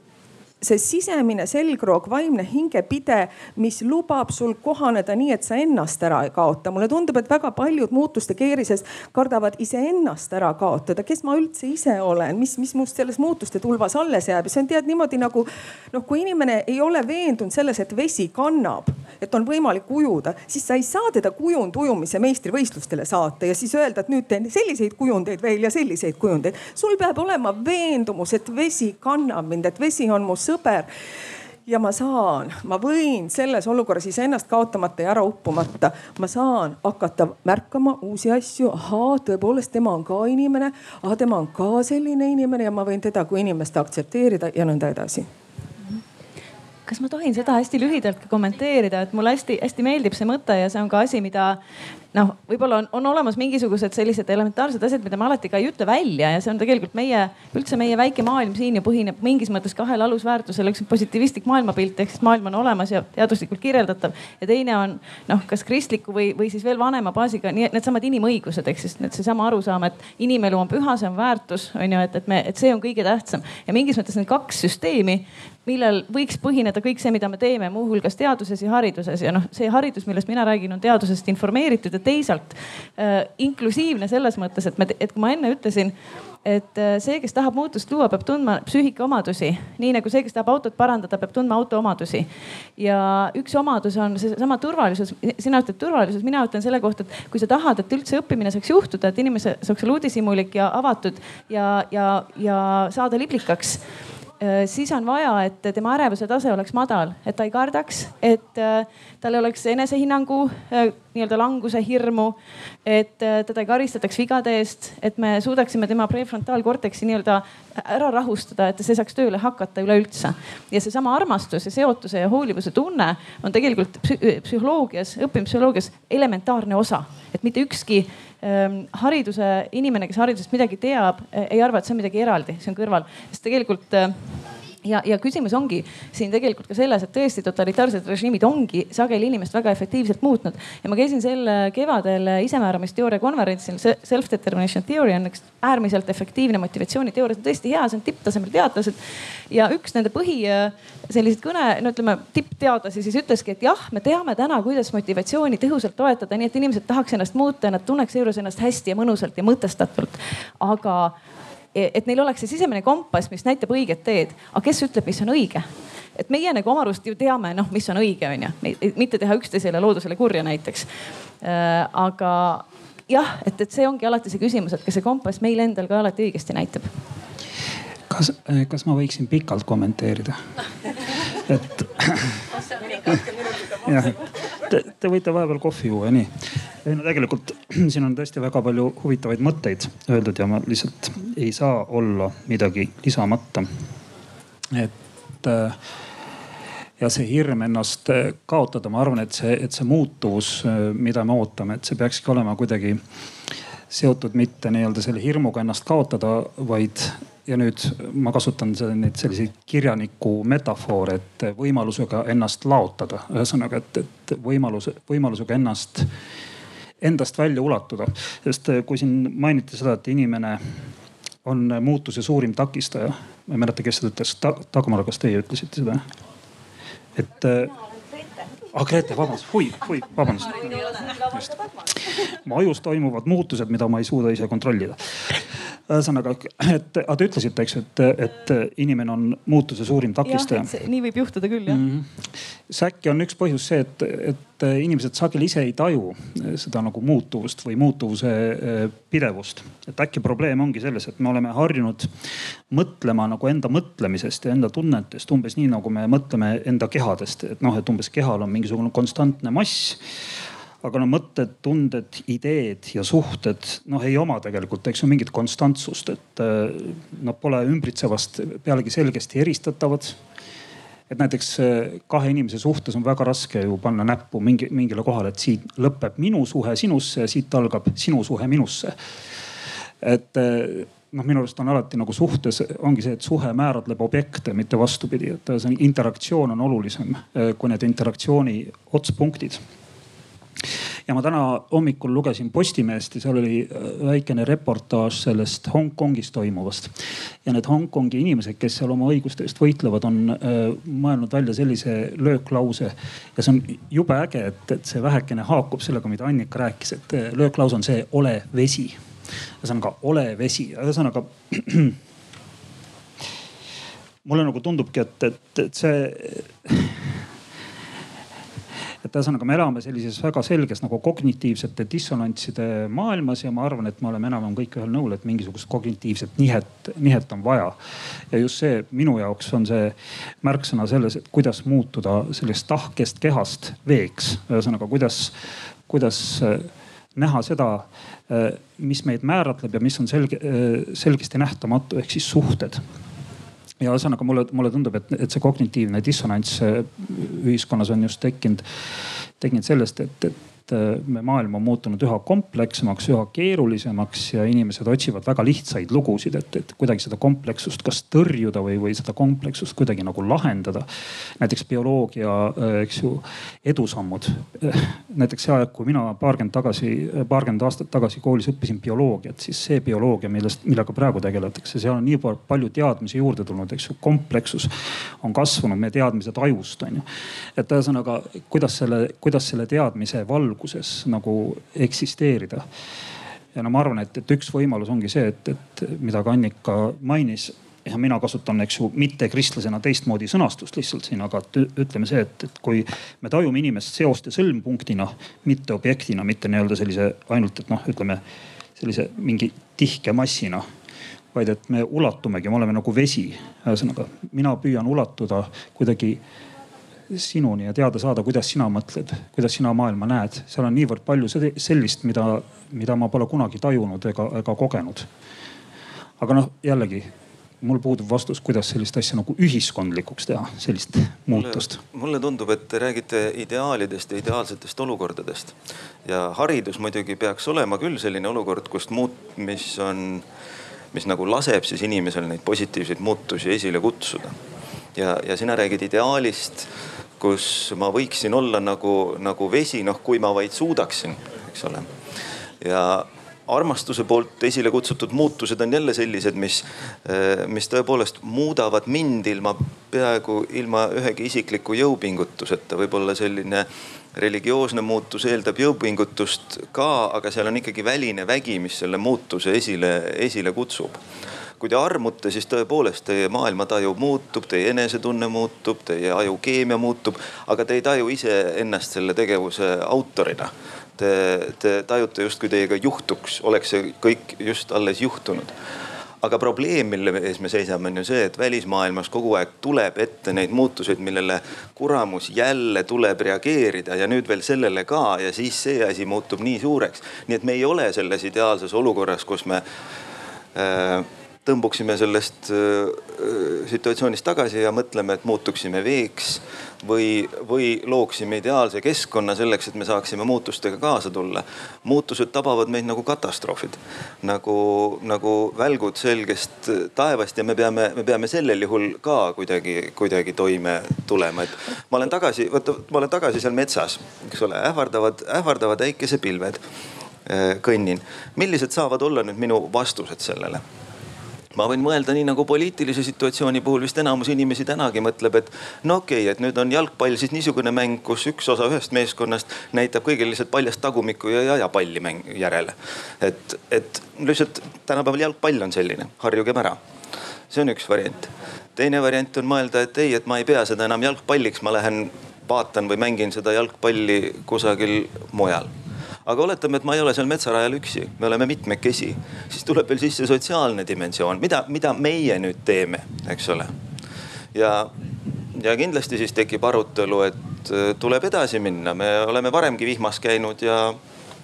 see sisemine selgroog, vaimne hingepide, mis lubab sul kohaneda nii, et sa ennast ära ei kaota. mulle tundub, et väga paljud muutuste keerises kardavad iseennast ära kaotada. kes ma üldse ise olen, mis, mis must selles muutuste tulvas alles jääb ja see on tead niimoodi nagu noh, kui inimene ei ole veendunud selles, et vesi kannab, et on võimalik ujuda, siis sa ei saa teda kujundujumise meistrivõistlustele saata ja siis öelda, et nüüd teen selliseid kujundeid veel ja selliseid kujundeid. sul peab olema veendumus, et vesi kannab mind, et vesi on mu sõber. Ja ma saan, ma võin selles olukorras iseennast kaotamata ja ära uppumata, ma saan hakata märkama uusi asju. ahaa, tõepoolest, tema on ka inimene, tema on ka selline inimene ja ma võin teda kui inimest aktsepteerida ja nõnda edasi kas ma tohin seda hästi lühidalt ka kommenteerida, et mulle hästi-hästi meeldib see mõte ja see on ka asi, mida noh, võib-olla on, on olemas mingisugused sellised elementaarsed asjad, mida me alati ka ei ütle välja ja see on tegelikult meie, üldse meie väike maailm siin ju põhineb mingis mõttes kahel alusväärtusel. üks on positiivistlik maailmapilt ehk siis maailm on olemas ja teaduslikult kirjeldatav ja teine on noh, kas kristliku või, või siis veel vanema baasiga nii needsamad inimõigused ehk siis seesama arusaam, et inimelu on püha, see on väärtus on ju, et, et me, et see on kõige tähtsam ja mingis mõttes need kaks süsteemi millel võiks põhineda kõik see, mida me teeme, muuhulgas teaduses ja hariduses. Ja noh, see haridus, millest mina räägin, on teadusest informeeritud ja teisalt äh, inklusiivne selles mõttes, et me, et kui ma enne ütlesin et äh, see, kes tahab muutust luua, peab tundma psüühika omadusi, nii nagu see, kes tahab autot parandada, peab tundma auto omadusi. ja üks omadus on seesama turvalisus, sina ütled turvalisus, mina ütlen selle kohta, et kui sa tahad, et üldse õppimine saaks juhtuda, et inimene saaks olla uudishimulik ja avatud ja, ja, ja saada liblikaks siis on vaja, et tema ärevuse tase oleks madal, et ta ei kardaks, et äh, tal oleks enesehinnangu äh, nii-öelda languse hirmu, et teda ei karistataks vigade eest, et me suudaksime tema prefrontaalkorteksi nii-öelda ära rahustada, et see saaks tööle hakata üleüldse. ja seesama armastus ja seotuse ja hoolivuse tunne on tegelikult psühholoogias, õppimispsühholoogias elementaarne osa, et mitte ükski hariduse inimene, kes haridusest midagi teab, ei arva, et see on midagi eraldi, see on kõrval, sest tegelikult ja, ja küsimus ongi siin tegelikult ka selles, et tõesti totalitaarsed režiimid ongi sageli inimest väga efektiivselt muutnud. ja ma käisin sel kevadel isemääramisteooria konverentsil. Self-determination theory on üks äärmiselt efektiivne motivatsiooniteooria, see on tõesti hea, see on tipptasemel teadlased. ja üks nende põhi selliseid kõne, no ütleme tippteadlasi siis ütleski, et jah, me teame täna, kuidas motivatsiooni tõhusalt toetada, nii et inimesed tahaks ennast muuta ja nad tunneks seejuures ennast hästi ja mõnusalt ja mõtestatult. aga et neil oleks see sisemine kompass, mis näitab õiget teed. aga kes ütleb, mis on õige? et meie nagu oma arust ju teame, noh, mis on õige, on ju, mitte teha üksteisele loodusele kurja näiteks. Äh, aga jah, et, et see ongi alati see küsimus, et kas see kompass meil endal ka alati õigesti näitab kas, kas ma võiksin pikalt kommenteerida? [LAUGHS] et jah, te, te võite vahepeal kohvi juua, nii. ei no tegelikult [CLEARS THROAT] siin on tõesti väga palju huvitavaid mõtteid öeldud ja ma lihtsalt ei saa olla midagi lisamata. et äh, ja see hirm ennast kaotada, ma arvan, et see, et see muutuvus, mida me ootame, et see peakski olema kuidagi seotud mitte nii-öelda selle hirmuga ennast kaotada, vaid ja nüüd ma kasutan neid selliseid kirjaniku metafoore, et võimalusega ennast laotada, ühesõnaga, et, et võimaluse, võimalusega ennast, endast välja ulatuda. sest kui siin mainiti seda, et inimene on muutuse suurim takistaja, ma ei mäleta, kes seda ütles Ta,, Dagmar, kas teie ütlesite seda? et ah Grete, vabandust, hui, hui, vabandust. mu ajus toimuvad muutused, mida ma ei suuda ise kontrollida ühesõnaga, et aga te ütlesite, eks, et, et inimene on muutuse suurim takistaja. nii võib juhtuda küll jah mm. -hmm. siis äkki on üks põhjus see, et, et inimesed sageli ise ei taju seda nagu muutuvust või muutuvuse eh, pidevust. et äkki probleem ongi selles, et me oleme harjunud mõtlema nagu enda mõtlemisest ja enda tunnetest umbes nii, nagu me mõtleme enda kehadest, et noh, et umbes kehal on mingisugune konstantne mass aga no mõtted, tunded, ideed ja suhted noh, ei oma tegelikult, eks ju mingit konstantsust, et äh, nad pole ümbritsevast pealegi selgesti eristatavad. et näiteks äh, kahe inimese suhtes on väga raske ju panna näppu mingi, mingile kohale, et siit lõpeb minu suhe sinusse ja siit algab sinu suhe minusse. et äh, noh, minu arust on alati nagu suhtes ongi see, et suhe määratleb objekte, mitte vastupidi, et see interaktsioon on olulisem kui need interaktsiooni otspunktid ja ma täna hommikul lugesin Postimehest ja seal oli äh, väikene reportaaž sellest Hongkongis toimuvast. ja need Hongkongi inimesed, kes seal oma õiguste eest võitlevad, on äh, mõelnud välja sellise lööklause. ja see on jube äge, et, et see vähekene haakub sellega, mida Annika rääkis, et äh, lööklause on see ole vesi. ühesõnaga ole vesi, ühesõnaga [CLEARS THROAT] mulle nagu tundubki, et, et, et see et ühesõnaga me elame sellises väga selges nagu kognitiivsete dissonantside maailmas ja ma arvan, et me oleme enam-vähem kõik ühel nõul, et mingisugust kognitiivset nihet, nihet on vaja. ja just see minu jaoks on see märksõna selles, et kuidas muutuda sellest tahkest kehast veeks. ühesõnaga, kuidas, kuidas äh, näha seda, äh, mis meid määratleb ja mis on selge, äh, selgesti nähtamatu ehk siis suhted ja ühesõnaga mulle, mulle tundub, et, et see kognitiivne dissonants ühiskonnas on just tekkinud, tekkinud sellest, et, et et äh, me maailm on muutunud üha komplekssemaks, üha keerulisemaks ja inimesed otsivad väga lihtsaid lugusid, et, et kuidagi seda komplekssust kas tõrjuda või, või seda komplekssust kuidagi nagu lahendada. näiteks bioloogia, äh, eks ju, edusammud. [LAUGHS] näiteks see aeg, kui mina paarkümmend tagasi, paarkümmend aastat tagasi koolis õppisin bioloogiat, siis see bioloogia, millest, millega praegu tegeletakse, seal on nii palju teadmisi juurde tulnud, eks ju, komplekssus on kasvanud, meie teadmised ajust on ju. et ühesõnaga, kuidas selle, kuidas selle teadmise valguses valguses nagu eksisteerida. ja no ma arvan, et, et üks võimalus ongi see, et, et mida ka Annika mainis ja mina kasutan, eks ju, mittekristlasena teistmoodi sõnastust lihtsalt siin, aga ütleme see, et, et kui me tajume inimest seoste sõlmpunktina, mitte objektina, mitte nii-öelda sellise ainult, et noh, ütleme sellise mingi tihke massina vaid et me ulatumegi, me oleme nagu vesi. ühesõnaga, mina püüan ulatuda kuidagi sinuni ja teada saada, kuidas sina mõtled, kuidas sina maailma näed. seal on niivõrd palju sellist, mida, mida ma pole kunagi tajunud ega, ega kogenud. aga noh, jällegi mul puudub vastus, kuidas sellist asja nagu ühiskondlikuks teha, sellist muutust. mulle tundub, et te räägite ideaalidest ja ideaalsetest olukordadest. ja haridus muidugi peaks olema küll selline olukord, kust muut-, mis on, mis nagu laseb siis inimesel neid positiivseid muutusi esile kutsuda. ja, ja sina räägid ideaalist kus ma võiksin olla nagu, nagu vesi, noh kui ma vaid suudaksin, eks ole. ja armastuse poolt esile kutsutud muutused on jälle sellised, mis, mis tõepoolest muudavad mind ilma peaaegu ilma ühegi isikliku jõupingutuseta. võib-olla selline religioosne muutus eeldab jõupingutust ka, aga seal on ikkagi väline vägi, mis selle muutuse esile, esile kutsub kui te armute, siis tõepoolest teie maailmataju muutub, teie enesetunne muutub, teie aju keemia muutub, aga te ei taju iseennast selle tegevuse autorina. Te, te tajute justkui teiega juhtuks, oleks see kõik just alles juhtunud aga probleem, mille ees me seisame, on ju see, et välismaailmas kogu aeg tuleb ette neid muutuseid, millele kuramus jälle tuleb reageerida ja nüüd veel sellele ka ja siis see asi muutub nii suureks. nii et me ei ole selles ideaalses olukorras, kus me äh, tõmbuksime sellest situatsioonist tagasi ja mõtleme, et muutuksime veeks või, või looksime ideaalse keskkonna selleks, et me saaksime muutustega kaasa tulla. muutused tabavad meid nagu katastroofid, nagu, nagu välgud selgest taevast ja me peame, me peame sellel juhul ka kuidagi, kuidagi toime tulema, et ma olen tagasi, vaata, ma olen tagasi seal metsas, eks ole, ähvardavad, ähvardavad äikesepilved kõnnin. millised saavad olla nüüd minu vastused sellele? Ma võin mõelda nii nagu poliitilise situatsiooni puhul vist enamus inimesi tänagi mõtleb, et no okei okay,, et nüüd on jalgpall siis niisugune mäng, kus üks osa ühest meeskonnast näitab kõigile lihtsalt paljast tagumikku ja ei aja palli mäng järele. et, et lihtsalt tänapäeval jalgpall on selline, harjugem ära. see on üks variant. teine variant on mõelda, et ei, et ma ei pea seda enam jalgpalliks, ma lähen vaatan või mängin seda jalgpalli kusagil mujal aga oletame, et ma ei ole seal metsarajal üksi, me oleme mitmekesi, siis tuleb veel sisse sotsiaalne dimensioon, mida, mida meie nüüd teeme, eks ole. ja, ja kindlasti siis tekib arutelu, et äh, tuleb edasi minna, me oleme varemgi vihmas käinud ja,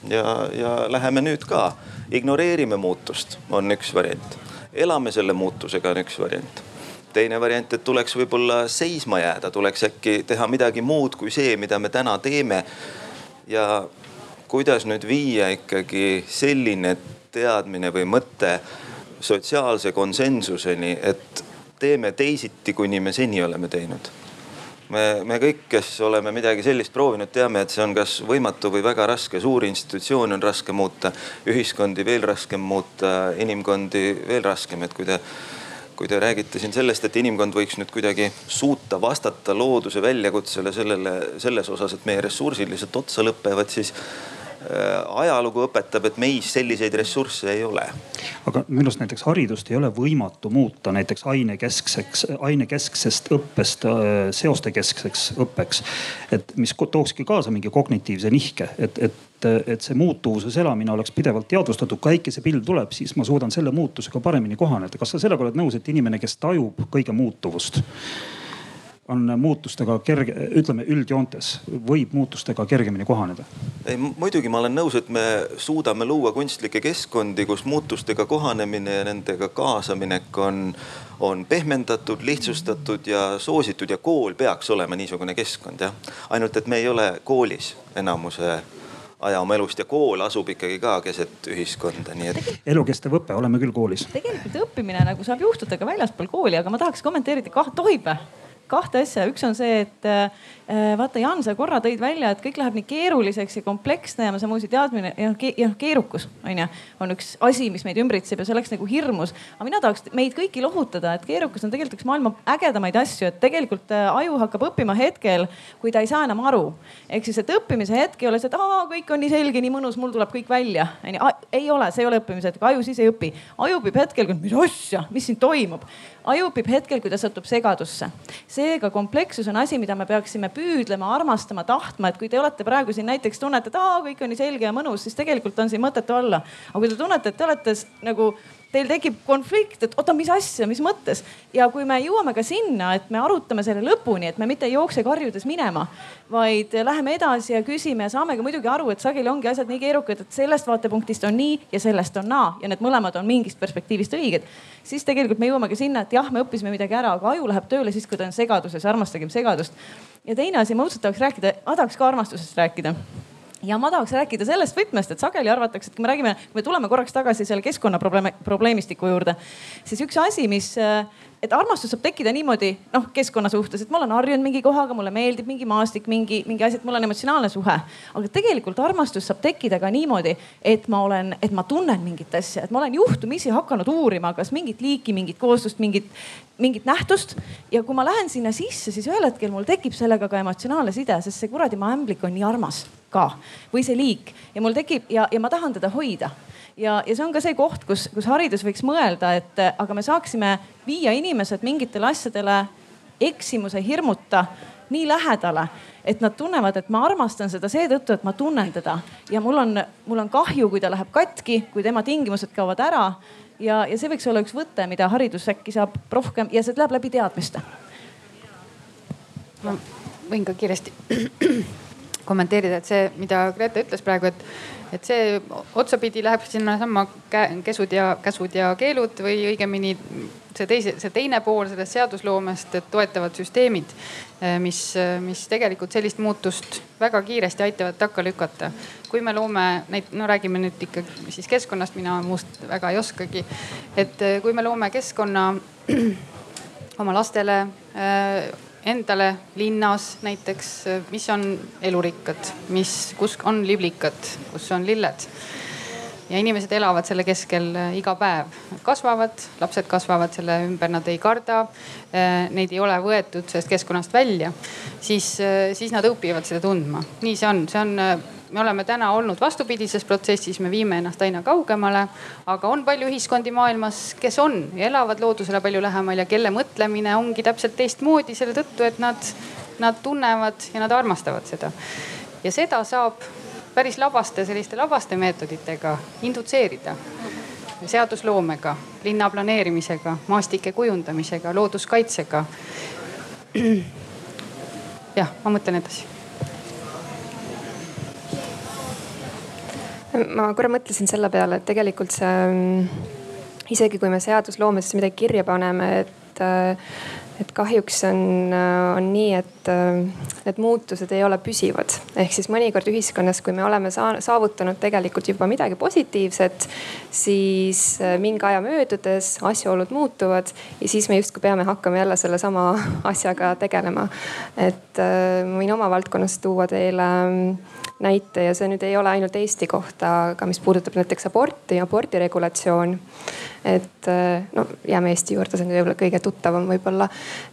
ja, ja läheme nüüd ka. ignoreerime muutust, on üks variant. elame selle muutusega, on üks variant teine variant, et tuleks võib-olla seisma jääda, tuleks äkki teha midagi muud kui see, mida me täna teeme. ja kuidas nüüd viia ikkagi selline teadmine või mõte sotsiaalse konsensuseni, et teeme teisiti, kuni me seni oleme teinud. me, me kõik, kes oleme midagi sellist proovinud, teame, et see on kas võimatu või väga raske. suuri institutsioone on raske muuta, ühiskondi veel raskem muuta, inimkondi veel raskem, et kui te kui te räägite siin sellest, et inimkond võiks nüüd kuidagi suuta vastata looduse väljakutsele sellele, selles osas, et meie ressursid lihtsalt otsa lõpevad, siis ajalugu õpetab, et meis selliseid ressursse ei ole. aga minu arust näiteks haridust ei ole võimatu muuta näiteks ainekeskseks, ainekesksest õppest äh, seostekeskseks õppeks. et mis tookski kaasa mingi kognitiivse nihke, et, et, et see muutuvuses elamine oleks pidevalt teadvustatud. kui äikesepilv tuleb, siis ma suudan selle muutusega paremini kohaneda. kas sa sellega oled nõus, et inimene, kes tajub kõige muutuvust on muutustega kerge, ütleme üldjoontes võib muutustega kergemini kohaneda? ei muidugi ma olen nõus, et me suudame luua kunstlikke keskkondi, kus muutustega kohanemine ja nendega kaasaminek on, on pehmendatud, lihtsustatud ja soositud ja kool peaks olema niisugune keskkond jah. ainult et me ei ole koolis enamuse aja oma elust ja kool asub ikkagi ka keset ühiskonda, nii et. elukestev õpe, oleme küll koolis. tegelikult õppimine nagu saab juhtuda ka väljaspool kooli, aga ma tahaks kommenteerida, kah tohib või? Kahte asja, üks on see, et äh, vaata Jaan, sa korra tõid välja, et kõik läheb nii keeruliseks ja komplekssne ja samuti teadmine ja noh ke, keerukus on ju, on üks asi, mis meid ümbritseb ja see oleks nagu hirmus. aga mina tahaks meid kõiki lohutada, et keerukus on tegelikult üks maailma ägedamaid asju, et tegelikult äh, aju hakkab õppima hetkel, kui ta ei saa enam aru. ehk siis, et õppimise hetk ei ole see, et aa, kõik on nii selge, nii mõnus, mul tuleb kõik välja. ei ole, see ei ole õppimise hetk, aju siis ei õpi. aju õpib hetkel, mis asja, mis siin toimub aju õpib hetkel, kui ta satub segadusse. seega komplekssus on asi, mida me peaksime püüdlema, armastama, tahtma, et kui te olete praegu siin näiteks tunnete, et aa, kõik on nii selge ja mõnus, siis tegelikult on siin mõtet olla. aga kui te tunnete, et te olete nagu teil tekib konflikt, et oota, mis asja, mis mõttes. ja kui me jõuame ka sinna, et me arutame selle lõpuni, et me mitte ei jookse karjudes minema, vaid läheme edasi ja küsime ja saame ka muidugi aru, et sageli ongi asjad nii keerukad, et sellest vaatepunktist on nii ja sellest on naa ja need mõlemad on mingist perspektiivist õiged. siis tegelikult me jõuame ka sinna, et jah, me õppisime midagi ära, aga aju läheb tööle siis, kui ta on segaduses, armastagem segadust. ja teine asi, ma õudselt tahaks rääkida, ma tahaks ka armastusest rääkida ja ma tahaks rääkida sellest võtmest, et sageli arvatakse, et kui me räägime, kui me tuleme korraks tagasi selle keskkonnaprobleemi, probleemistiku juurde, siis üks asi, mis et armastus saab tekkida niimoodi noh, keskkonna suhtes, et ma olen harjunud mingi kohaga, mulle meeldib mingi maastik, mingi, mingi asi, et mul on emotsionaalne suhe. aga tegelikult armastus saab tekkida ka niimoodi, et ma olen, et ma tunnen mingit asja, et ma olen juhtumisi hakanud uurima, kas mingit liiki, mingit kooslust, mingit, mingit nähtust. ja kui ma lähen sinna sisse, siis ühel hetkel mul tekib sellega ka emotsionaalne side, sest see kuradi maämblik on nii armas ka või see liik ja mul tekib ja, ja ma tahan teda hoida ja, ja see on ka see koht, kus, kus haridus võiks mõelda, et aga me saaksime viia inimesed mingitele asjadele eksimuse hirmuta nii lähedale, et nad tunnevad, et ma armastan seda seetõttu, et ma tunnen teda ja mul on, mul on kahju, kui ta läheb katki, kui tema tingimused kaovad ära. ja, ja see võiks olla üks võte, mida haridus äkki saab rohkem ja see läheb läbi teadmiste. ma võin ka kiiresti kommenteerida, et see, mida Grete ütles praegu, et et see otsapidi läheb sinnasamma käsud ja käsud ja keelud või õigemini see teise, see teine pool sellest seadusloomest, et toetavad süsteemid, eh, mis, mis tegelikult sellist muutust väga kiiresti aitavad takka lükata. kui me loome neid, no räägime nüüd ikka siis keskkonnast, mina muust väga ei oskagi. et eh, kui me loome keskkonna [CLEARS THROAT] oma lastele eh, endale linnas näiteks, mis on elurikkad, mis, kus on liblikad, kus on lilled. Ja inimesed elavad selle keskel äh, iga päev, kasvavad, lapsed kasvavad selle ümber, nad ei karda. Äh, neid ei ole võetud sellest keskkonnast välja, siis, äh, siis nad õpivad seda tundma. nii see on, see on me oleme täna olnud vastupidises protsessis, me viime ennast aina kaugemale. aga on palju ühiskondi maailmas, kes on ja elavad loodusele palju lähemal ja kelle mõtlemine ongi täpselt teistmoodi selle tõttu, et nad, nad tunnevad ja nad armastavad seda. ja seda saab päris labaste, selliste labaste meetoditega indutseerida seadusloomega, linna planeerimisega, maastike kujundamisega, looduskaitsega. [CLEARS THROAT] jah, ma mõtlen edasi ma korra mõtlesin selle peale, et tegelikult see, mm, isegi kui me seadusloomesse midagi kirja paneme, et, et kahjuks on, on nii, et need muutused ei ole püsivad. ehk siis mõnikord ühiskonnas, kui me oleme saavutanud tegelikult juba midagi positiivset, siis mingi aja möödudes asjaolud muutuvad ja siis me justkui peame hakkama jälle sellesama [LAUGHS] asjaga tegelema. et ma võin oma valdkonnast tuua teile näite ja see nüüd ei ole ainult Eesti kohta, aga mis puudutab näiteks aborti ja abordi regulatsioon. et äh, no jääme Eesti juurde, see on võib-olla kõige tuttavam võib-olla.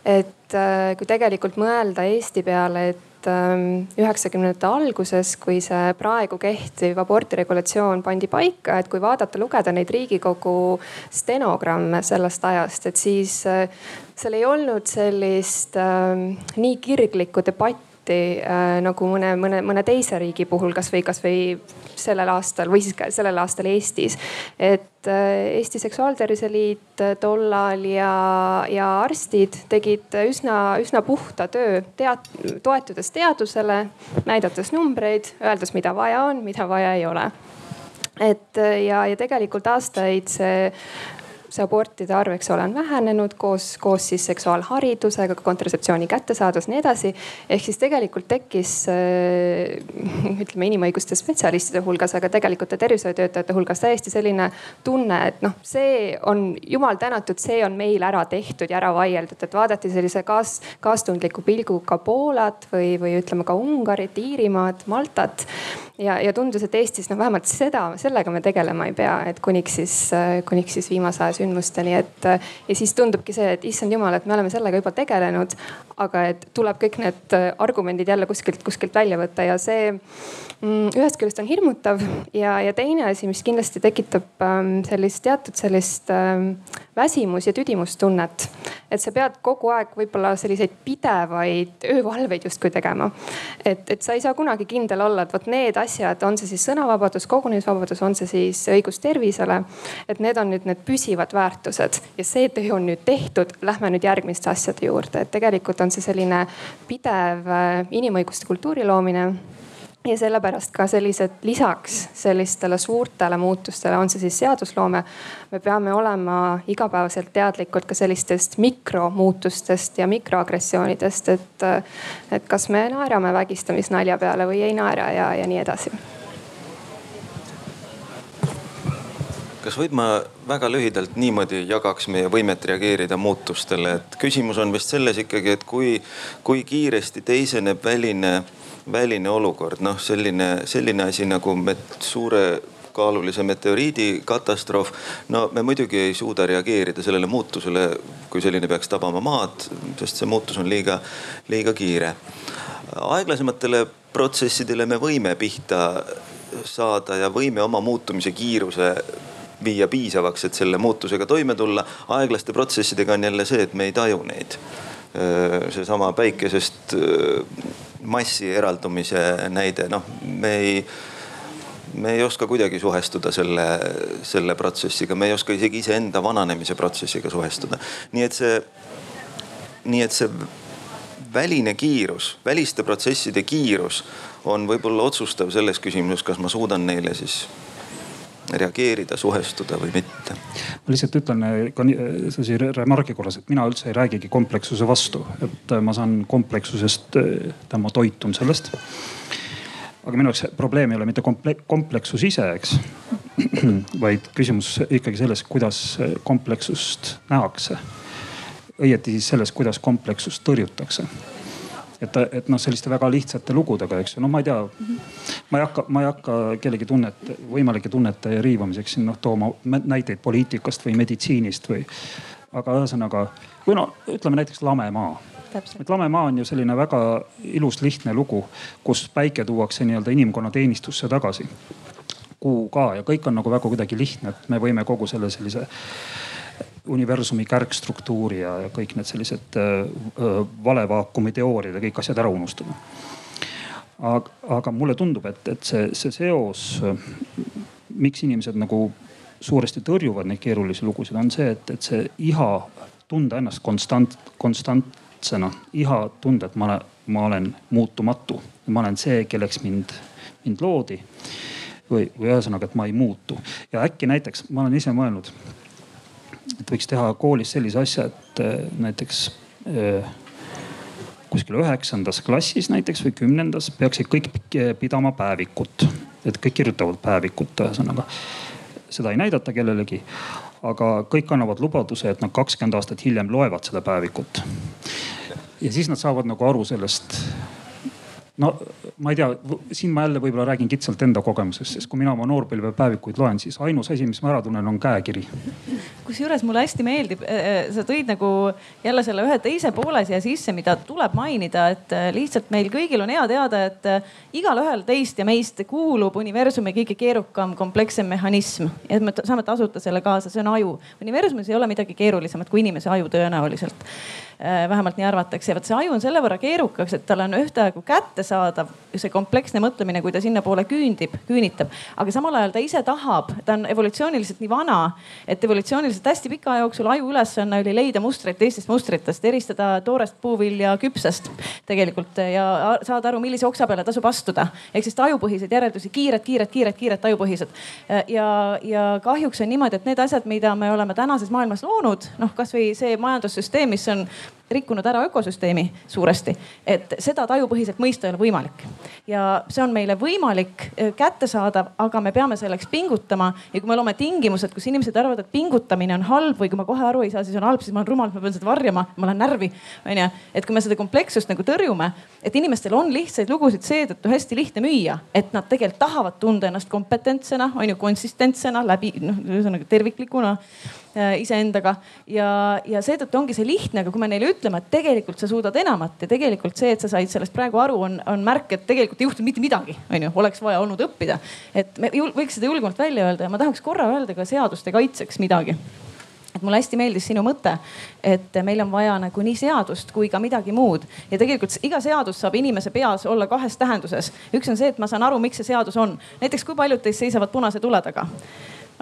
et äh, kui tegelikult mõelda Eesti peale, et ähm, üheksakümnendate alguses, kui see praegu kehtiv abordi regulatsioon pandi paika, et kui vaadata, lugeda neid riigikogu stenogramme sellest ajast, et siis seal ei olnud sellist äh, nii kirglikku debatti debatti äh, nagu mõne, mõne, mõne teise riigi puhul, kasvõi, kasvõi sellel aastal või siis ka sellel aastal Eestis. et äh, Eesti Seksuaaltervise Liit tollal ja, ja arstid tegid üsna, üsna puhta töö tead-, toetudes teadusele, näidates numbreid, öeldes, mida vaja on, mida vaja ei ole et ja, ja tegelikult aastaid see see abortide arv, eks ole, on vähenenud koos, koos siis seksuaalharidusega, kontraseptsiooni kättesaadavus, nii edasi. ehk siis tegelikult tekkis äh, ütleme inimõiguste spetsialistide hulgas, aga tegelikult ka tervishoiutöötajate hulgas täiesti selline tunne, et noh, see on jumal tänatud, see on meil ära tehtud ja ära vaieldud, et vaadati sellise kaas, kaastundliku pilguga Poolat või, või ütleme ka Ungarit, Iirimaad, Maltat ja, ja tundus, et Eestis noh, vähemalt seda, sellega me tegelema ei pea, et kuniks siis, kuniks siis viimase aja sündmusteni, et. ja siis tundubki see, et issand jumal, et me oleme sellega juba tegelenud. aga et tuleb kõik need argumendid jälle kuskilt, kuskilt välja võtta ja see mm, ühest küljest on hirmutav ja, ja teine asi, mis kindlasti tekitab ähm, sellist teatud sellist ähm, väsimus ja tüdimustunnet. et sa pead kogu aeg võib-olla selliseid pidevaid öövalveid justkui tegema. et, et sa ei saa kunagi kindel olla, et vot need asjad, on see siis sõnavabadus, kogunemisvabadus, on see siis õigus tervisele. et need on nüüd need püsivad väärtused ja see töö on nüüd tehtud, lähme nüüd järgmiste asjade juurde, et tegelikult on see selline pidev äh, inimõiguste kultuuri loomine ja sellepärast ka sellised lisaks sellistele suurtele muutustele, on see siis seadusloome. me peame olema igapäevaselt teadlikud ka sellistest mikromuutustest ja mikroagressioonidest, et, et kas me naerame vägistamisnalja peale või ei naera ja, ja nii edasi kas võid ma väga lühidalt niimoodi jagaks meie võimet reageerida muutustele, et küsimus on vist selles ikkagi, et kui, kui kiiresti teiseneb väline väline olukord, noh selline, selline asi nagu met, suure kaalulise meteoriidi katastroof. no me muidugi ei suuda reageerida sellele muutusele, kui selline peaks tabama maad, sest see muutus on liiga, liiga kiire. aeglasematele protsessidele me võime pihta saada ja võime oma muutumise kiiruse viia piisavaks, et selle muutusega toime tulla. aeglaste protsessidega on jälle see, et me ei taju neid. seesama päikesest massi eraldumise näide, noh, me ei me ei oska kuidagi suhestuda selle, selle protsessiga, me ei oska isegi iseenda vananemise protsessiga suhestuda. nii et see, nii et see väline kiirus, väliste protsesside kiirus on võib-olla otsustav selles küsimuses, kas ma suudan neile siis reageerida, suhestuda või mitte. ma lihtsalt ütlen eh, ka eh, sellise remargi korras, et mina üldse ei räägigi komplekssuse vastu, et eh, ma saan komplekssusest, ma toitun sellest. aga minu jaoks probleem ei ole mitte komple kompleksus ise, eks. [CLEARS THROAT] vaid küsimus ikkagi selles, kuidas komplekssust nähakse. õieti siis selles, kuidas komplekssust tõrjutakse et, et noh, selliste väga lihtsate lugudega, eks ju, no ma ei tea mm. -hmm. ma ei hakka, ma ei hakka kellegi tunnet, võimalike tunnete riivamiseks siin noh tooma näiteid poliitikast või meditsiinist või. aga ühesõnaga, või no ütleme näiteks Lame maa et Lame maa on ju selline väga ilus, lihtne lugu, kus päike tuuakse nii-öelda inimkonna teenistusse tagasi. kuu ka ja kõik on nagu väga kuidagi lihtne, et me võime kogu selle sellise universumi kärgstruktuuri ja, ja kõik need sellised äh, valevaakumi teooriad ja kõik asjad ära unustada. aga, aga mulle tundub, et, et see, see seos, miks inimesed nagu suuresti tõrjuvad neid keerulisi lugusid, on see, et, et see iha tunda ennast konstant, konstantsena, iha tunda, et ma olen, ma olen muutumatu, ma olen see, kelleks mind, mind loodi. Või, või ühesõnaga, et ma ei muutu. Ja äkki näiteks ma olen ise mõelnud et võiks teha koolis sellise asja, et äh, näiteks kuskil üheksandas klassis näiteks või kümnendas peaksid kõik pidama päevikut, et kõik kirjutavad päevikut, ühesõnaga. seda ei näidata kellelegi, aga kõik annavad lubaduse, et nad kakskümmend aastat hiljem loevad seda päevikut. ja siis nad saavad nagu aru sellest no ma ei tea, siin ma jälle võib-olla räägin kitsalt enda kogemusest, sest kui mina oma noorpõlvepäevikuid loen, siis ainus asi, mis ma ära tunnen, on käekiri. kusjuures mulle hästi meeldib, äh, äh, sa tõid nagu jälle selle ühe teise poole siia sisse, mida tuleb mainida, et äh, lihtsalt meil kõigil on hea teada, et igalühel teist ja meist kuulub universumi kõige keerukam, komplekssem mehhanism ja me saame tasuta selle kaasa, see on aju. universumis ei ole midagi keerulisemat kui inimese aju tõenäoliselt Äh, vähemalt nii arvatakse. vot see aju on selle võrra keerukas, et tal on ühtaegu kättesaadav see kompleksne mõtlemine, kui ta sinnapoole küündib, küünitab. aga samal ajal ta ise tahab, ta on evolutsiooniliselt nii vana, et evolutsiooniliselt hästi pika aja jooksul aju ülesanne oli leida mustreid teistest mustritest, eristada toorest puuvilja küpsest tegelikult ja saada aru, millise oksa peale tasub astuda. ehk siis ajupõhiseid järeldusi, kiired, kiired, kiired, kiired ajupõhised. ja, ja kahjuks on niimoodi, et need asjad, mida me oleme tänases maailmas loonud, noh kasvõi see majandussüsteem, mis on rikkunud ära ökosüsteemi suuresti, et seda tajupõhiselt mõista ei ole võimalik. ja see on meile võimalik, äh, kättesaadav, aga me peame selleks pingutama ja kui me loome tingimused, kus inimesed arvavad, et pingutamine on halb või kui ma kohe aru ei saa, siis on halb, siis ma olen rumal, ma pean seda varjama, ma lähen närvi, onju. et kui me seda komplekssust nagu tõrjume, et inimestel on lihtsaid lugusid seetõttu hästi lihtne müüa, et nad tegelikult tahavad tunda ennast kompetentsena, on ju, konsistentsena läbi noh, ühesõnaga terviklikuna iseendaga ja, ja seetõttu ongi see lihtne, aga kui me neile ütleme, et tegelikult sa suudad enamat ja tegelikult see, et sa said sellest praegu aru, on, on märk, et tegelikult ei juhtunud mitte midagi, onju, oleks vaja olnud õppida. et me võiks seda julgemalt välja öelda ja ma tahaks korra öelda ka seaduste kaitseks midagi et mulle hästi meeldis sinu mõte, et meil on vaja nagu nii seadust kui ka midagi muud ja tegelikult iga seadus saab inimese peas olla kahes tähenduses. üks on see, et ma saan aru, miks see seadus on. näiteks kui paljud teist seisavad punase tule taga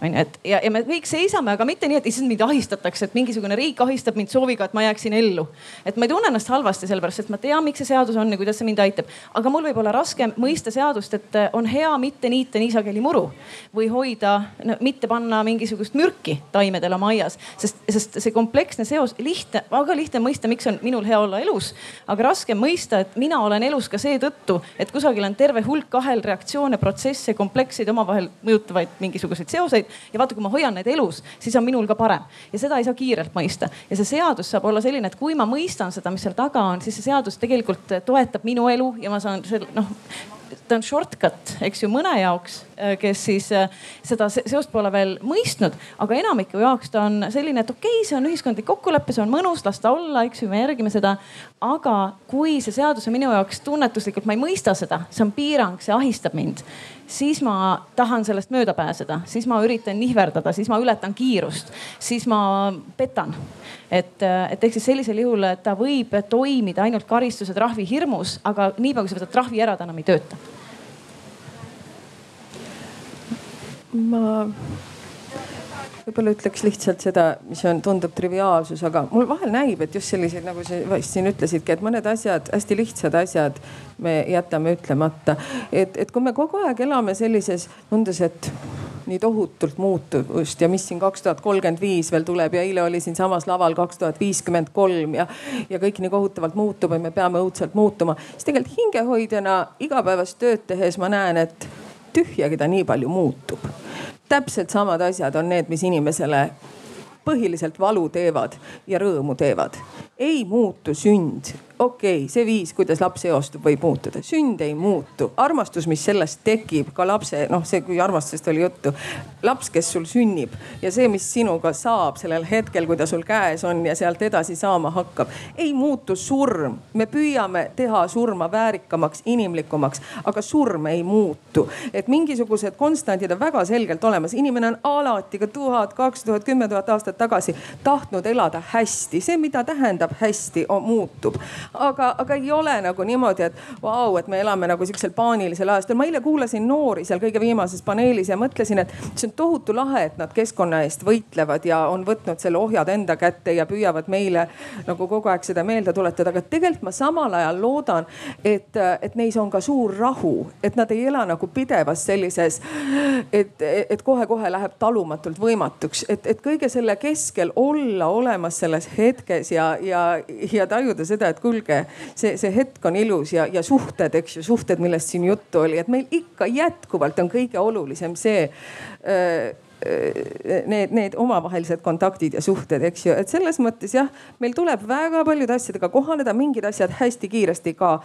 onju, et ja, ja me kõik seisame, aga mitte nii, et issand mind ahistatakse, et mingisugune riik ahistab mind sooviga, et ma jääksin ellu. et ma ei tunne ennast halvasti, sellepärast et ma tean, miks see seadus on ja kuidas see mind aitab. aga mul võib olla raske mõista seadust, et on hea mitte niita nii sageli muru või hoida no,, mitte panna mingisugust mürki taimedele oma aias, sest, sest see kompleksne seos, lihtne, väga lihtne mõista, miks on minul hea olla elus, aga raske mõista, et mina olen elus ka seetõttu, et kusagil on terve hulk ahelreaktsioone, protsesse, kompleksseid omavahel mõjutavaid mingisuguseid seoseid mõtteid ja vaata, kui ma hoian neid elus, siis on minul ka parem ja seda ei saa kiirelt mõista. ja see seadus saab olla selline, et kui ma mõistan seda, mis seal taga on, siis see seadus tegelikult toetab minu elu ja ma saan selle noh ta on shortcut, eks ju, mõne jaoks, äh, kes siis äh, seda seost pole veel mõistnud, aga enamiku jaoks ta on selline, et okei okay,, see on ühiskondlik kokkulepe, see on mõnus, las ta olla, eks ju, me järgime seda. aga kui see seadus on minu jaoks tunnetuslikult, ma ei mõista seda, see on piirang, see ahistab mind siis ma tahan sellest mööda pääseda, siis ma üritan nihverdada, siis ma ületan kiirust, siis ma petan. et, et ehk siis sellisel juhul ta võib toimida ainult karistuse trahvi hirmus, aga niipea kui sa võtad trahvi ära, ta enam ei tööta. Ma võib-olla ütleks lihtsalt seda, mis on, tundub triviaalsus, aga mul vahel näib, et just selliseid, nagu sa vist siin ütlesidki, et mõned asjad, hästi lihtsad asjad me jätame ütlemata. et, et kui me kogu aeg elame sellises tundes, et nii tohutult muutuvust ja mis siin kaks tuhat kolmkümmend viis veel tuleb ja eile oli siinsamas laval kaks tuhat viiskümmend kolm ja, ja kõik nii kohutavalt muutub ja me peame õudselt muutuma. siis tegelikult hingehoidjana igapäevast tööd tehes ma näen, et tühjagi ta nii palju muutub täpselt samad asjad on need, mis inimesele põhiliselt valu teevad ja rõõmu teevad. ei muutu sünd okei okay,, see viis, kuidas laps eostub, võib muutuda, sünd ei muutu, armastus, mis sellest tekib, ka lapse, noh, see, kui armastusest oli juttu. laps, kes sul sünnib ja see, mis sinuga saab sellel hetkel, kui ta sul käes on ja sealt edasi saama hakkab, ei muutu surm. me püüame teha surma väärikamaks, inimlikumaks, aga surm ei muutu. et mingisugused konstandid on väga selgelt olemas, inimene on alati ka tuhat, kaks tuhat, kümme tuhat aastat tagasi tahtnud elada hästi, see, mida tähendab hästi, muutub aga, aga ei ole nagu niimoodi, et vau, et me elame nagu siuksel paanilisel ajastul. ma eile kuulasin noori seal kõige viimases paneelis ja mõtlesin, et see on tohutu lahe, et nad keskkonna eest võitlevad ja on võtnud selle ohjad enda kätte ja püüavad meile nagu kogu aeg seda meelde tuletada. aga tegelikult ma samal ajal loodan, et, et neis on ka suur rahu, et nad ei ela nagu pidevas sellises, et, et kohe-kohe läheb talumatult võimatuks, et, et kõige selle keskel olla olemas selles hetkes ja, ja, ja tajuda seda, et kuulge, see, see hetk on ilus ja, ja suhted, eks ju, suhted, millest siin juttu oli, et meil ikka jätkuvalt on kõige olulisem see need, need omavahelised kontaktid ja suhted, eks ju, et selles mõttes jah, meil tuleb väga paljude asjadega kohaneda, mingid asjad hästi kiiresti ka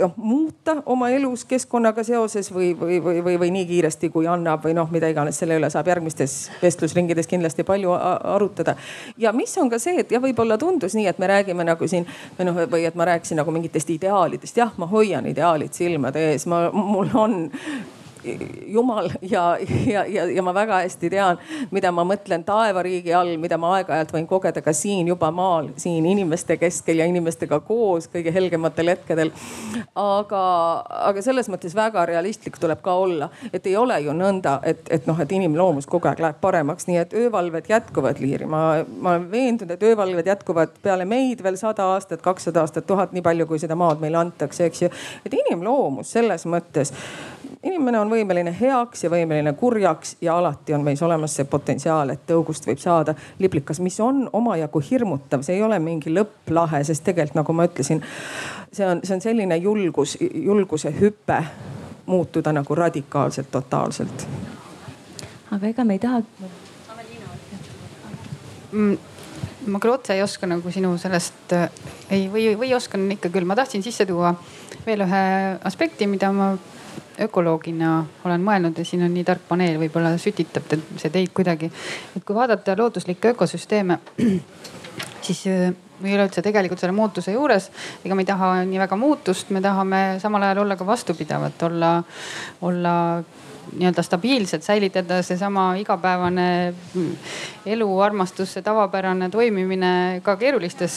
noh muuta oma elus keskkonnaga seoses või, või, või, või, või nii kiiresti, kui annab või noh, mida iganes, selle üle saab järgmistes vestlusringides kindlasti palju arutada. ja mis on ka see, et jah, võib-olla tundus nii, et me räägime nagu siin või noh, või et ma rääkisin nagu mingitest ideaalidest. jah, ma hoian ideaalid silmade ees, ma, mul on jumal ja, ja, ja, ja ma väga hästi tean, mida ma mõtlen taevariigi all, mida ma aeg-ajalt võin kogeda ka siin juba maal, siin inimeste keskel ja inimestega koos kõige helgematel hetkedel. aga, aga selles mõttes väga realistlik tuleb ka olla, et ei ole ju nõnda, et, et noh, et inimloomus kogu aeg läheb paremaks, nii et öövalved jätkuvad, Liiri. ma, ma olen veendunud, et öövalved jätkuvad peale meid veel sada aastat, kakssada aastat, tuhat, nii palju, kui seda maad meile antakse, eks ju. et inimloomus selles mõttes inimene on võimeline heaks ja võimeline kurjaks ja alati on meis olemas see potentsiaal, et tõugust võib saada liblikas, mis on omajagu hirmutav, see ei ole mingi lõpplahe, sest tegelikult nagu ma ütlesin, see on, see on selline julgus, julguse hüpe muutuda nagu radikaalselt, totaalselt. aga ega me ei taha mm ma küll otse ei oska nagu sinu sellest, ei või, või oskan ikka küll, ma tahtsin sisse tuua veel ühe aspekti, mida ma ökoloogina olen mõelnud ja siin on nii tark paneel, võib-olla sütitab see teid kuidagi. et kui vaadata looduslikke ökosüsteeme, [CLEARS THROAT] siis äh, või üleüldse tegelikult selle muutuse juures, ega me ei taha nii väga muutust, me tahame samal ajal olla ka vastupidavad, olla, olla nii-öelda stabiilsed, säilitada seesama igapäevane elu, armastus, see tavapärane toimimine ka keerulistes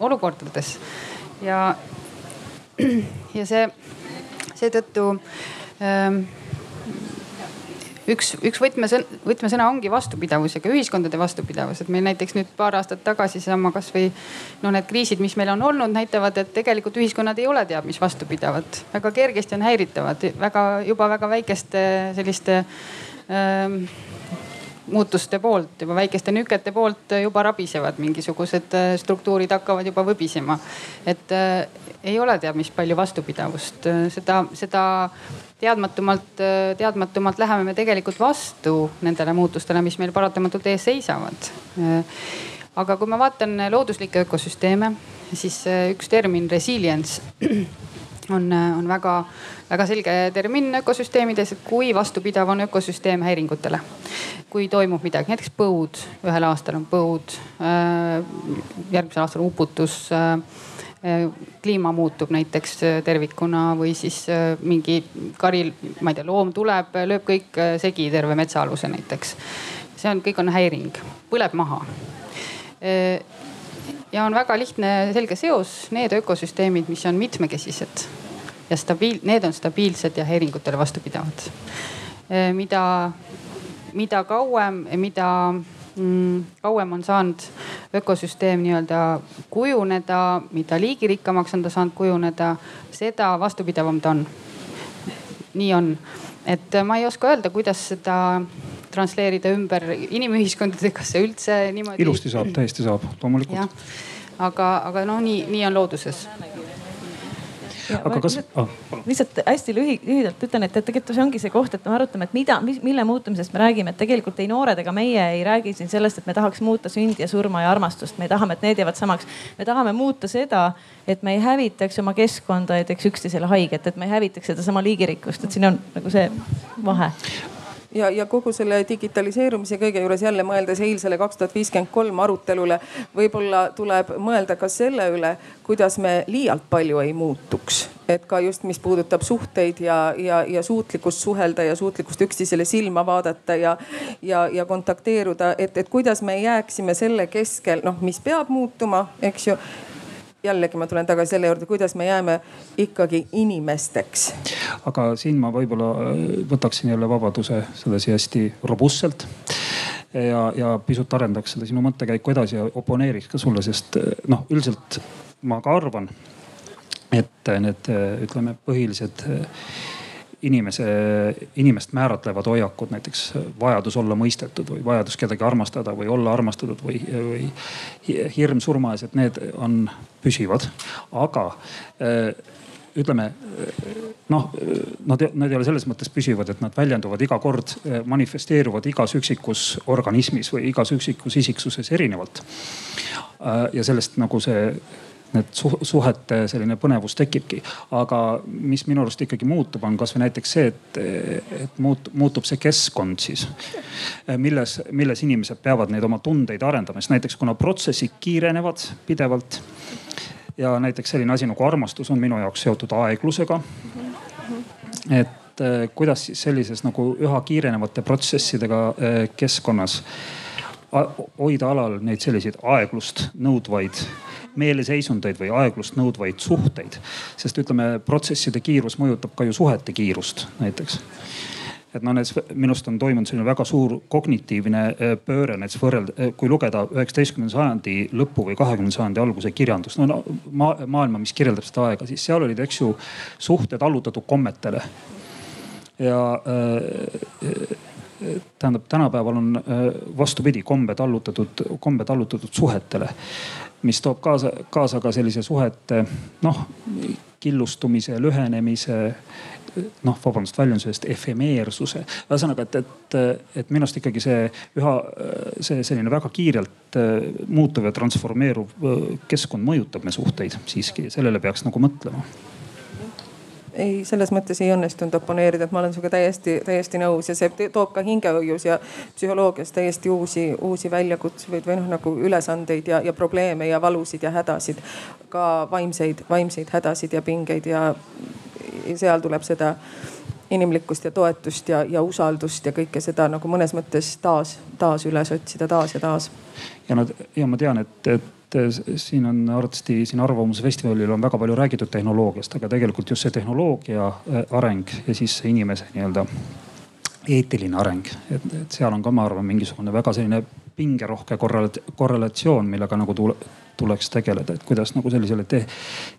olukordades. ja, [CLEARS THROAT] ja see seetõttu ähm, üks, üks võtmesõna, võtmesõna ongi vastupidavus ja ka ühiskondade vastupidavus, et meil näiteks nüüd paar aastat tagasi seesama kasvõi no need kriisid, mis meil on olnud, näitavad, et tegelikult ühiskonnad ei ole teab mis vastupidavad, väga kergesti on häiritavad, väga juba väga väikeste selliste ähm, muutuste poolt, juba väikeste nükete poolt juba rabisevad mingisugused äh, struktuurid hakkavad juba võbisema. et äh, ei ole teab mis palju vastupidavust, seda, seda teadmatumalt, teadmatumalt läheme me tegelikult vastu nendele muutustele, mis meil paratamatult ees seisavad. aga kui ma vaatan looduslikke ökosüsteeme, siis üks termin resilience on, on väga, väga selge termin ökosüsteemides, et kui vastupidav on ökosüsteem häiringutele. kui toimub midagi, näiteks põud, ühel aastal on põud, järgmisel aastal uputus kliima muutub näiteks äh, tervikuna või siis äh, mingi kari, ma ei tea, loom tuleb, lööb kõik segi, terve metsaaluse näiteks. see on, kõik on häiring, põleb maha. ja on väga lihtne, selge seos, need ökosüsteemid, mis on mitmekesised ja stabiil-, need on stabiilsed ja häiringutele vastupidavad. mida, mida kauem, mida kauem on saanud ökosüsteem nii-öelda kujuneda, mida liigirikkamaks on ta saanud kujuneda, seda vastupidavam ta on. nii on, et ma ei oska öelda, kuidas seda transleerida ümber inimühiskondadega, kas see üldse niimoodi. ilusti saab, täiesti saab, loomulikult. aga, aga no nii, nii on looduses aga kas oh,? lihtsalt hästi lühi, lühidalt ütlen, et, et tegelikult see ongi see koht, et me arutame, et mida, mille muutumisest me räägime, et tegelikult ei noored ega meie ei räägi siin sellest, et me tahaks muuta sündi ja surma ja armastust, me tahame, et need jäävad samaks. me tahame muuta seda, et me ei hävitaks oma keskkonda, ei teeks üksteisele haiget, et me ei hävitaks sedasama liigirikkust, et siin on nagu see vahe ja, ja kogu selle digitaliseerumise kõige juures jälle mõeldes eilsele kaks tuhat viiskümmend kolm arutelule, võib-olla tuleb mõelda ka selle üle, kuidas me liialt palju ei muutuks. et ka just, mis puudutab suhteid ja, ja, ja suutlikkust suhelda ja suutlikkust üksteisele silma vaadata ja, ja, ja kontakteeruda, et, et kuidas me jääksime selle keskel, noh, mis peab muutuma, eks ju jällegi ma tulen tagasi selle juurde, kuidas me jääme ikkagi inimesteks. aga siin ma võib-olla äh, võtaksin jälle vabaduse sedasi hästi robustselt ja, ja pisut arendaks seda sinu mõttekäiku edasi ja oponeeriks ka sulle, sest äh, noh, üldiselt ma ka arvan, et need ütleme põhilised inimese, inimest määratlevad hoiakud, näiteks vajadus olla mõistetud või vajadus kedagi armastada või olla armastatud või, või hirm surma ees, et need on püsivad. aga ütleme noh, nad, nad ei ole selles mõttes püsivad, et nad väljenduvad iga kord, manifesteeruvad igas üksikus organismis või igas üksikus isiksuses erinevalt. ja sellest nagu see need suhete selline põnevus tekibki. aga mis minu arust ikkagi muutub, on kasvõi näiteks see, et, et muutub, muutub see keskkond siis, milles, milles inimesed peavad neid oma tundeid arendama, sest näiteks kuna protsessid kiirenevad pidevalt ja näiteks selline asi nagu armastus on minu jaoks seotud aeglusega. et kuidas siis sellises nagu üha kiirenevate protsessidega eh, keskkonnas hoida alal neid selliseid aeglust nõudvaid meeleseisundeid või aeglust nõudvaid suhteid. sest ütleme, protsesside kiirus mõjutab ka ju suhete kiirust näiteks et noh, näiteks minu arust on toimunud selline väga suur kognitiivne äh, pööre näiteks võrrelda, äh, kui lugeda üheksateistkümnenda sajandi lõpu või kahekümnenda sajandi alguse kirjandust, no, no ma, maailma, mis kirjeldab seda aega, siis seal olid, eks ju, suhted allutatud kommetele. ja äh, tähendab, tänapäeval on äh, vastupidi, kombed allutatud, kombed allutatud suhetele mis toob kaasa, kaasa ka sellise suhete noh, killustumise, lühenemise noh, vabandust väljenduse eest, efemeersuse. ühesõnaga, et, et, et minu arust ikkagi see üha, see selline väga kiirelt muutuv ja transformeeruv keskkond mõjutab me suhteid siiski, sellele peaks nagu mõtlema ei, selles mõttes ei õnnestunud oponeerida, et ma olen sinuga täiesti, täiesti nõus ja see toob ka hingehoius ja psühholoogias täiesti uusi, uusi väljakutseid või noh, nagu ülesandeid ja, ja probleeme ja valusid ja hädasid. ka vaimseid, vaimseid hädasid ja pingeid ja, ja seal tuleb seda inimlikkust ja toetust ja, ja usaldust ja kõike seda nagu mõnes mõttes taas, taas üles otsida, taas ja taas. ja nad ja ma tean, et, et et siin on arvatavasti siin Arvamusfestivalil on väga palju räägitud tehnoloogiast, aga tegelikult just see tehnoloogia äh, areng ja siis inimese nii-öelda eetiline areng, et, et seal on ka, ma arvan, mingisugune väga selline pingerohke korrelatsioon, millega nagu tule, tuleks tegeleda, et kuidas nagu sellisele te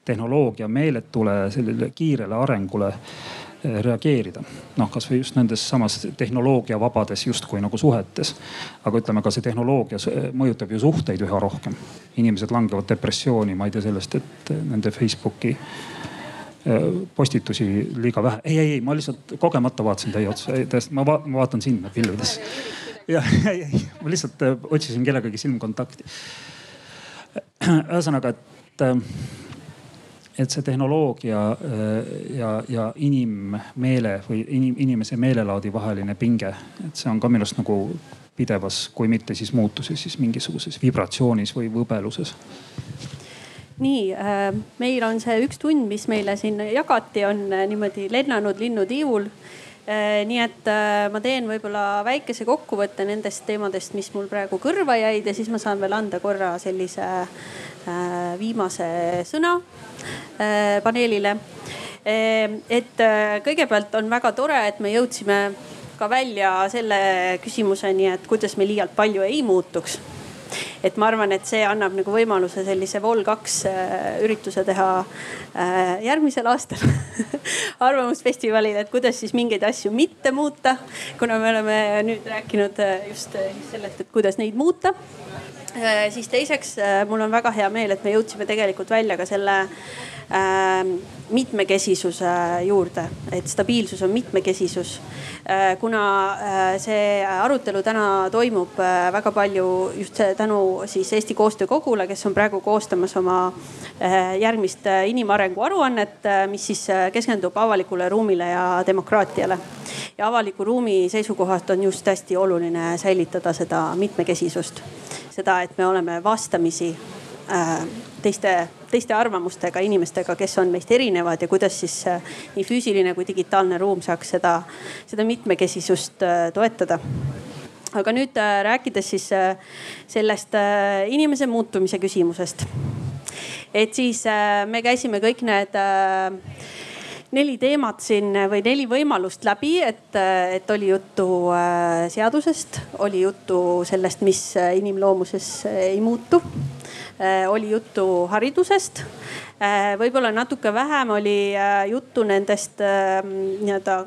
tehnoloogia meeletule sellele kiirele arengule Eh, reageerida. noh, kasvõi just nendes samas tehnoloogia vabades justkui nagu suhetes. aga ütleme ka see tehnoloogia mõjutab ju suhteid üha rohkem. inimesed langevad depressiooni, ma ei tea sellest, et nende Facebooki eh, postitusi liiga vähe. ei, ei, ei, ma lihtsalt kogemata vaatasin teie otsa, ma, va ma vaatan sind pilvedes. [LAUGHS] jah, ei, ei, ma lihtsalt eh, otsisin kellegagi silmkontakti. ühesõnaga, et et see tehnoloogia äh, ja, ja inimmeele või inim, inimese meelelaadi vaheline pinge, et see on ka minu arust nagu pidevas, kui mitte siis muutuses, siis mingisuguses vibratsioonis või võbeluses. Nii äh,, meil on see üks tund, mis meile siin jagati, on äh, niimoodi lennanud linnutiivul nii et ma teen võib-olla väikese kokkuvõtte nendest teemadest, mis mul praegu kõrva jäid ja siis ma saan veel anda korra sellise viimase sõna Äh, paneelile. Äh, et äh, kõigepealt on väga tore, et me jõudsime ka välja selle küsimuseni, et kuidas me liialt palju ei muutuks et ma arvan, et see annab nagu võimaluse sellise Vol2 ürituse teha järgmisel aastal [LAUGHS] arvamusfestivalil, et kuidas siis mingeid asju mitte muuta. kuna me oleme nüüd rääkinud just sellest, et kuidas neid muuta Äh, siis teiseks, äh, mul on väga hea meel, et me jõudsime tegelikult välja ka selle äh, mitmekesisuse juurde, et stabiilsus on mitmekesisus äh,. kuna äh, see arutelu täna toimub äh, väga palju just tänu siis Eesti Koostöökogule, kes on praegu koostamas oma järgmist inimarengu aruannet, mis siis keskendub avalikule ruumile ja demokraatiale. ja avaliku ruumi seisukohast on just hästi oluline säilitada seda mitmekesisust seda, et me oleme vastamisi äh, teiste, teiste arvamustega inimestega, kes on meist erinevad ja kuidas siis äh, nii füüsiline kui digitaalne ruum saaks seda, seda mitmekesisust äh, toetada aga nüüd rääkides siis sellest inimese muutumise küsimusest. et siis me käisime kõik need neli teemat siin või neli võimalust läbi, et, et oli juttu seadusest, oli juttu sellest, mis inimloomuses ei muutu. oli juttu haridusest Äh, võib-olla natuke vähem oli äh, juttu nendest ähm, nii-öelda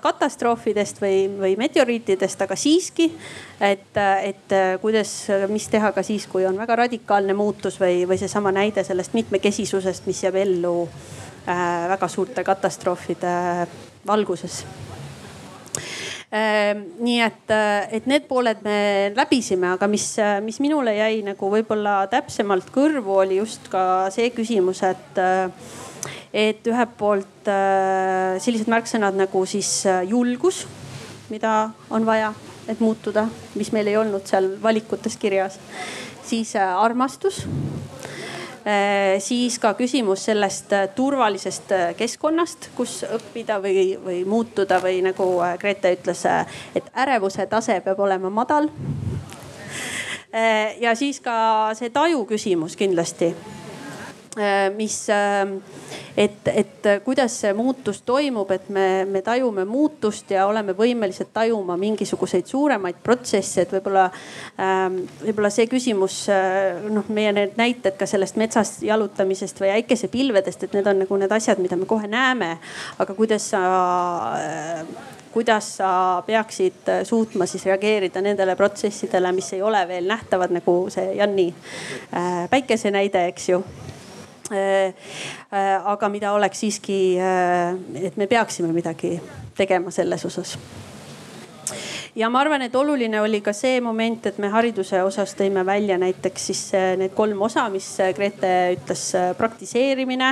katastroofidest või, või meteoriitidest, aga siiski, et, et äh, kuidas, mis teha ka siis, kui on väga radikaalne muutus või, või seesama näide sellest mitmekesisusest, mis jääb ellu väga suurte katastroofide valguses. Ehm, nii et, äh, et need pooled me läbisime, aga mis, äh, mis minule jäi nagu võib-olla täpsemalt kõrvu, oli just ka see küsimus, et, äh, et ühelt poolt sellised märksõnad nagu siis julgus, mida on vaja, et muutuda, mis meil ei olnud seal valikutes kirjas, siis armastus Äh, siis ka küsimus sellest äh, turvalisest äh, keskkonnast, kus õppida või, või muutuda või nagu Grete ütles, et ärevuse tase peab olema madal. ja siis ka see taju küsimus kindlasti Äh, mis, ähm, et, et kuidas see muutus toimub, et me, me tajume muutust ja oleme võimelised tajuma mingisuguseid suuremaid protsesse, et võib-olla, ähm, võib-olla see küsimus, äh, noh, meie need näited ka sellest metsas jalutamisest või äikesepilvedest, et need on nagu need asjad, mida me kohe näeme. aga kuidas sa äh, kuidas sa peaksid suutma siis reageerida nendele protsessidele, mis ei ole veel nähtavad, nagu see Janni päikese näide, eks ju Äh, äh, aga mida oleks siiski, äh, et me peaksime midagi tegema selles osas. Ja ma arvan, et oluline oli ka see moment, et me hariduse osas tõime välja näiteks siis need kolm osa, mis Grete ütles, praktiseerimine,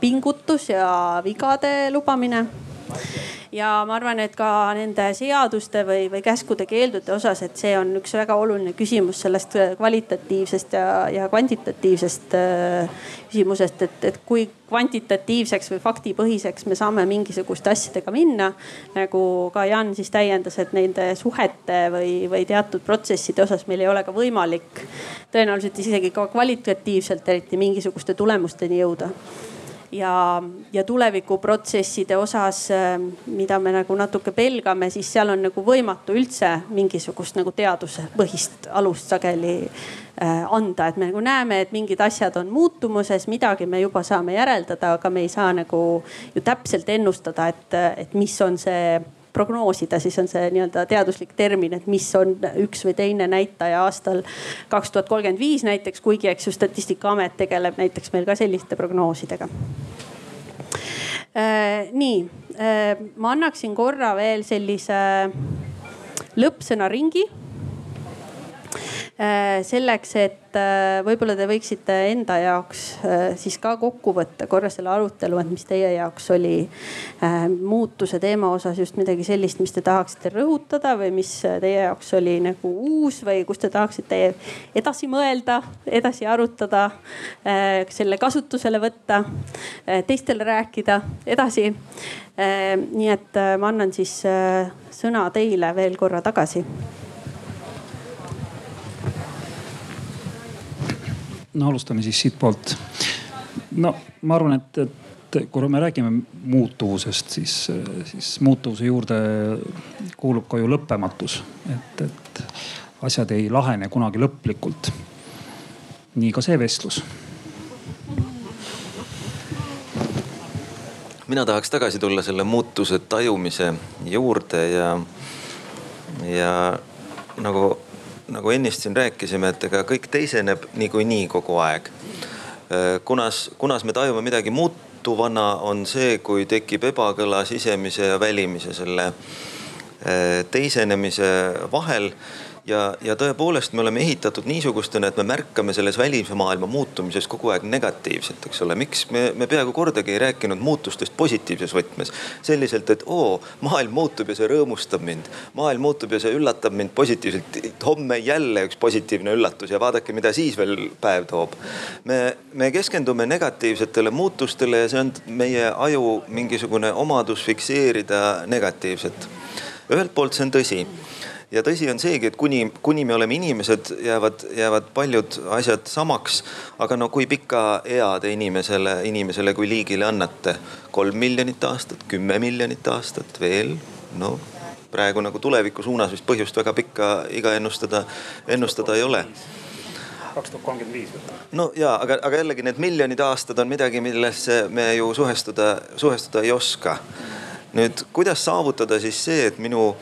pingutus ja vigade lubamine ja ma arvan, et ka nende seaduste või, või käskude-keeldude osas, et see on üks väga oluline küsimus sellest kvalitatiivsest ja, ja kvantitatiivsest äh, küsimusest, et, et kui kvantitatiivseks või faktipõhiseks me saame mingisuguste asjadega minna. nagu ka Jan siis täiendas, et nende suhete või, või teatud protsesside osas meil ei ole ka võimalik tõenäoliselt isegi ka kvalitatiivselt eriti mingisuguste tulemusteni jõuda ja, ja tulevikuprotsesside osas, äh, mida me nagu natuke pelgame, siis seal on nagu võimatu üldse mingisugust nagu teaduspõhist alust sageli äh, anda, et me nagu näeme, et mingid asjad on muutumuses, midagi me juba saame järeldada, aga me ei saa nagu ju täpselt ennustada, et, et mis on see prognoosida, siis on see nii-öelda teaduslik termin, et mis on üks või teine näitaja aastal kaks tuhat kolmkümmend viis näiteks, kuigi eks ju statistikaamet tegeleb näiteks meil ka selliste prognoosidega äh,. nii äh,, ma annaksin korra veel sellise lõppsõnaringi selleks, et äh, võib-olla te võiksite enda jaoks äh, siis ka kokku võtta korra selle arutelu, et mis teie jaoks oli muutuse teema osas just midagi sellist, mis te tahaksite rõhutada või mis teie jaoks oli nagu uus või kus te tahaksite edasi mõelda, edasi arutada, selle kasutusele võtta, teistele rääkida edasi. nii et ma annan siis sõna teile veel korra tagasi no alustame siis siitpoolt. no ma arvan, et, et kui me räägime muutuvusest, siis, siis muutuvuse juurde kuulub ka ju lõppematus, et, et asjad ei lahene kunagi lõplikult. nii ka see vestlus mina tahaks tagasi tulla selle muutuse tajumise juurde ja, ja nagu nagu ennist siin rääkisime, et ega kõik teiseneb niikuinii kogu aeg. Äh, kunas, kunas me tajume midagi muutuvana, on see, kui tekib ebakõla sisemise ja välimise selle äh, teisenemise vahel ja, ja tõepoolest me oleme ehitatud niisugustena, et me märkame selles välise maailma muutumises kogu aeg negatiivset, eks ole. miks me, me peaaegu kordagi ei rääkinud muutustest positiivses võtmes. selliselt, et oo, maailm muutub ja see rõõmustab mind. maailm muutub ja see üllatab mind positiivselt. homme jälle üks positiivne üllatus ja vaadake, mida siis veel päev toob. me, me keskendume negatiivsetele muutustele ja see on meie aju mingisugune omadus fikseerida negatiivset. ühelt poolt see on tõsi ja tõsi on seegi, et kuni, kuni me oleme inimesed, jäävad, jäävad paljud asjad samaks. aga no kui pika ea te inimesele, inimesele kui liigile annate? kolm miljonit aastat, kümme miljonit aastat veel, no praegu nagu tuleviku suunas vist põhjust väga pikka iga ennustada, ennustada ei ole kaks tuhat kolmkümmend viis. no ja, aga, aga jällegi need miljonid aastad on midagi, millesse me ju suhestuda, suhestuda ei oska. nüüd, kuidas saavutada siis see, et minu,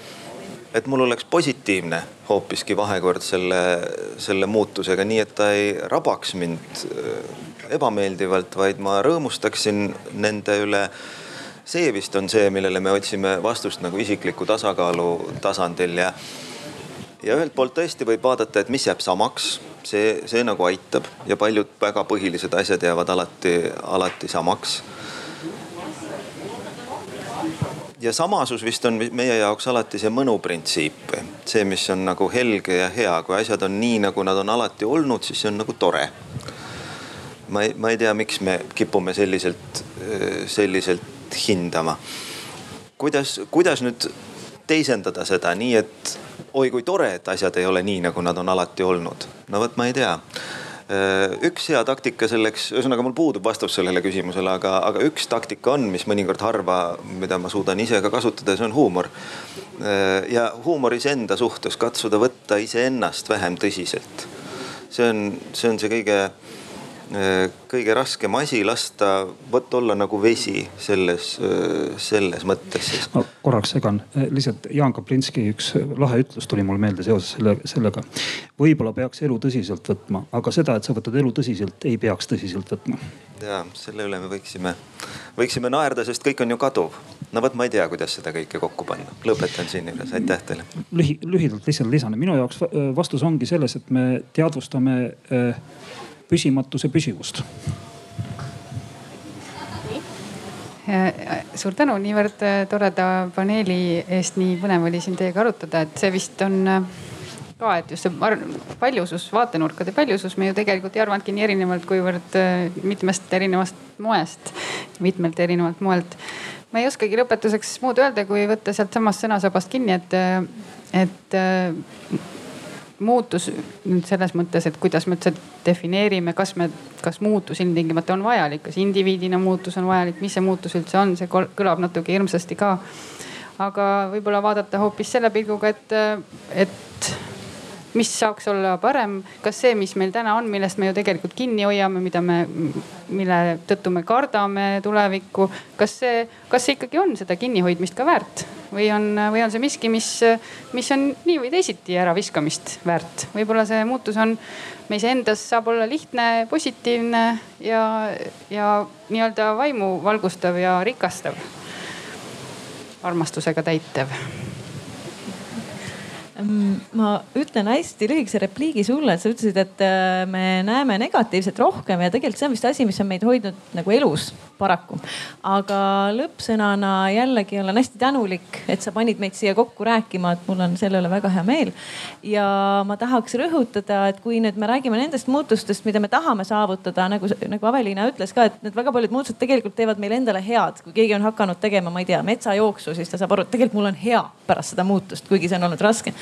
et mul oleks positiivne hoopiski vahekord selle, selle muutusega, nii et ta ei rabaks mind äh, ebameeldivalt, vaid ma rõõmustaksin nende üle see vist on see, millele me otsime vastust nagu isikliku tasakaalu tasandil ja ja ühelt poolt tõesti võib vaadata, et mis jääb samaks, see, see nagu aitab ja paljud väga põhilised asjad jäävad alati, alati samaks. Ja samasus vist on meie jaoks alati see mõnuprintsiip, see, mis on nagu helge ja hea, kui asjad on nii, nagu nad on alati olnud, siis see on nagu tore. ma ei, ma ei tea, miks me kipume selliselt, selliselt hindama. kuidas, kuidas nüüd teisendada seda nii, et oi kui tore, et asjad ei ole nii, nagu nad on alati olnud. no vot, ma ei tea. Äh, üks hea taktika selleks, ühesõnaga mul puudub vastus sellele küsimusele, aga, aga üks taktika on, mis mõnikord harva, mida ma suudan ise ka kasutada, see on huumor. Äh, ja huumor iseenda suhtes, katsuda võtta iseennast vähem tõsiselt. see on, see on see kõige kõige raskem asi lasta, vot olla nagu vesi selles, äh, selles mõttes siis. ma korraks segan, äh, lihtsalt Jaan Kaplinski üks lahe ütlus tuli mul meelde seoses selle, sellega. võib-olla peaks elu tõsiselt võtma, aga seda, et sa võtad elu tõsiselt, ei peaks tõsiselt võtma. ja selle üle me võiksime, võiksime naerda, sest kõik on ju kaduv. no vot, ma ei tea, kuidas seda kõike kokku panna. lõpetan siin juures, aitäh teile. lühi, lühidalt lihtsalt lisan, minu jaoks vastus ongi selles, et me teadvustame äh, püsimatuse püsivust. suur tänu niivõrd äh, toreda paneeli eest, nii põnev oli siin teiega arutada, et see vist on äh, ka, et just see paljusus, vaatenurkade paljusus, me ju tegelikult ei arvanudki nii erinevalt, kuivõrd äh, mitmest erinevast moest, mitmelt erinevalt moelt. ma ei oskagi lõpetuseks muud öelda, kui võtta sealtsamast sõnasabast kinni, et, et muutus nüüd selles mõttes, et kuidas me üldse defineerime, kas me, kas muutus ilmtingimata on vajalik, kas indiviidina muutus on vajalik, mis see muutus üldse on, see kõlab natuke hirmsasti ka. aga võib-olla vaadata hoopis selle pilguga, et, et mis saaks olla parem, kas see, mis meil täna on, millest me ju tegelikult kinni hoiame, mida me, mille tõttu me kardame tulevikku, kas see, kas see ikkagi on seda kinnihoidmist ka väärt või on, või on see miski, mis, mis on nii või teisiti äraviskamist väärt? võib-olla see muutus on meis endas saab olla lihtne, positiivne ja, ja nii-öelda vaimu valgustav ja rikastav. armastusega täitev ma ütlen hästi lühikese repliigi sulle, sa ütlesid, et äh, me näeme negatiivset rohkem ja tegelikult see on vist asi, mis on meid hoidnud nagu elus paraku. aga lõppsõnana jällegi olen hästi tänulik, et sa panid meid siia kokku rääkima, et mul on selle üle väga hea meel. ja ma tahaks rõhutada, et kui nüüd me räägime nendest muutustest, mida me tahame saavutada, nagu, nagu Aveliina ütles ka, et need väga paljud muutused tegelikult teevad meile endale head. kui keegi on hakanud tegema, ma ei tea, metsajooksu, siis ta saab aru, et tegelikult mul on hea pärast seda muutust, kuigi see on olnud raske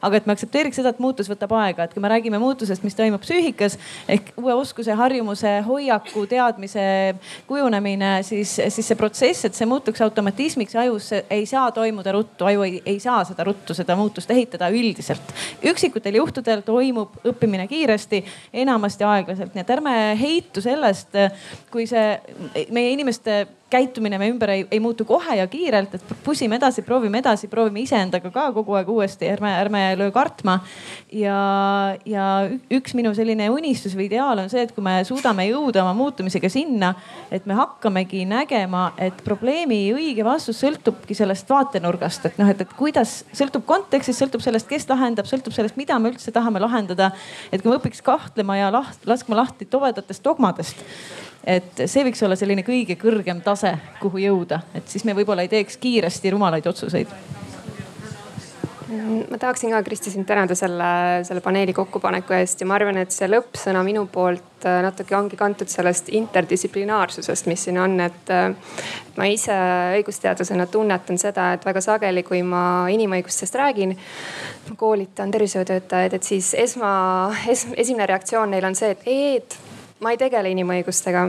aga et me aktsepteeriks seda, et muutus võtab aega, et kui me räägime muutusest, mis toimub psüühikas ehk uue oskuse, harjumuse, hoiaku, teadmise kujunemine, siis, siis see protsess, et see muutuks automatismiks ajus, ei saa toimuda ruttu, aju ei, ei saa seda ruttu, seda muutust ehitada üldiselt. üksikutel juhtudel toimub õppimine kiiresti, enamasti aeglaselt, nii et ärme heitu sellest, kui see meie inimeste käitumine meie ümber ei, ei muutu kohe ja kiirelt, et pusime edasi, proovime edasi, proovime iseendaga ka kogu aeg uuesti, ärme, ärme löö kartma. ja, ja üks minu selline unistus või ideaal on see, et kui me suudame jõuda oma muutumisega sinna, et me hakkamegi nägema, et probleemi õige vastus sõltubki sellest vaatenurgast, et noh, et, et kuidas sõltub kontekstist, sõltub sellest, kes lahendab, sõltub sellest, mida me üldse tahame lahendada. et kui me õpiks kahtlema ja laht, laskma lahti tobedatest dogmadest et see võiks olla selline kõige kõrgem tase, kuhu jõuda, et siis me võib-olla ei teeks kiiresti rumalaid otsuseid. ma tahaksin ka, Kristi, sind tänada selle, selle paneeli kokkupaneku eest ja ma arvan, et see lõppsõna minu poolt äh, natuke ongi kantud sellest interdistsiplinaarsusest, mis siin on, et. ma ise õigusteadlasena tunnetan seda, et väga sageli, kui ma inimõigustest räägin, koolitan tervishoiutöötajaid, et siis esma es,, esimene reaktsioon neil on see, et ma ei tegele inimõigustega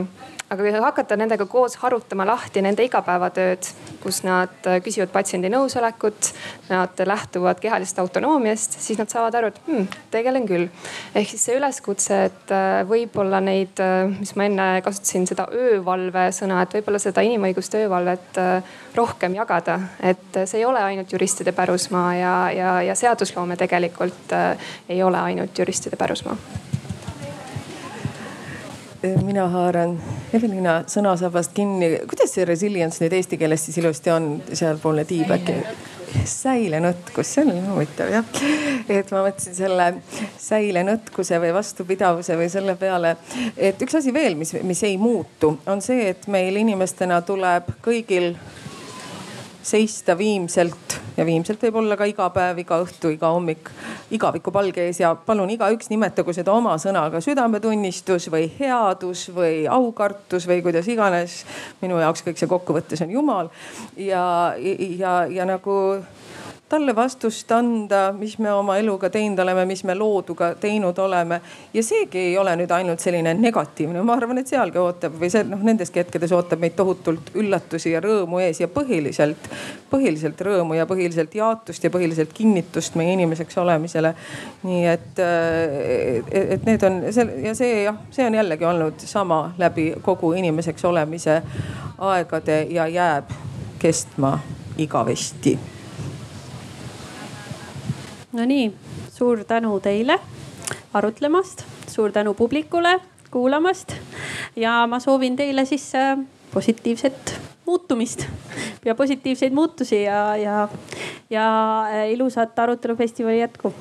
aga kui hakata nendega koos harutama lahti nende igapäevatööd, kus nad äh, küsivad patsiendi nõusolekut, nad lähtuvad kehalisest autonoomiast, siis nad saavad aru, et hmm, tegelen küll. ehk siis see üleskutse, et äh, võib-olla neid, äh, mis ma enne kasutasin seda öövalve sõna, et võib-olla seda inimõiguste öövalvet rohkem jagada, et see ei ole ainult juristide pärusmaa ja, ja, ja seadusloome tegelikult ei ole ainult juristide pärusmaa mina haaran Evelina sõnasabast kinni. kuidas see resilience nüüd eesti keeles siis ilusti on, sealpoolne tiib äkki? säilenõtkus, see on huvitav jah. et ma mõtlesin selle säilenõtkuse või vastupidavuse või selle peale, et üks asi veel, mis, mis ei muutu, on see, et meil inimestena tuleb kõigil seista viimselt. Ja viimselt võib olla ka iga päev, iga õhtu, iga hommik igavikupalge ees. Ja palun igaüks nimetagu seda oma sõnaga. Südametunnistus või headus või aukartus või kuidas iganes. minu jaoks kõik see kokkuvõttes on jumal. Ja, ja, ja nagu talle vastust anda, mis me oma eluga teinud oleme, mis me looduga teinud oleme. ja seegi ei ole nüüd ainult selline negatiivne, ma arvan, et sealgi ootab või see noh, nendeski hetkedes ootab meid tohutult üllatusi ja rõõmu ees ja põhiliselt, põhiliselt rõõmu ja põhiliselt jaotust ja põhiliselt kinnitust meie inimeseks olemisele. nii et, et need on see ja see jah, see on jällegi olnud sama läbi kogu inimeseks olemise aegade ja jääb kestma igavesti Nonii, suur tänu teile arutlemast, suur tänu publikule kuulamast ja ma soovin teile siis äh, positiivset muutumist [LAUGHS] ja positiivseid muutusi ja, ja, ja äh, ilusat arutelufestivali jätku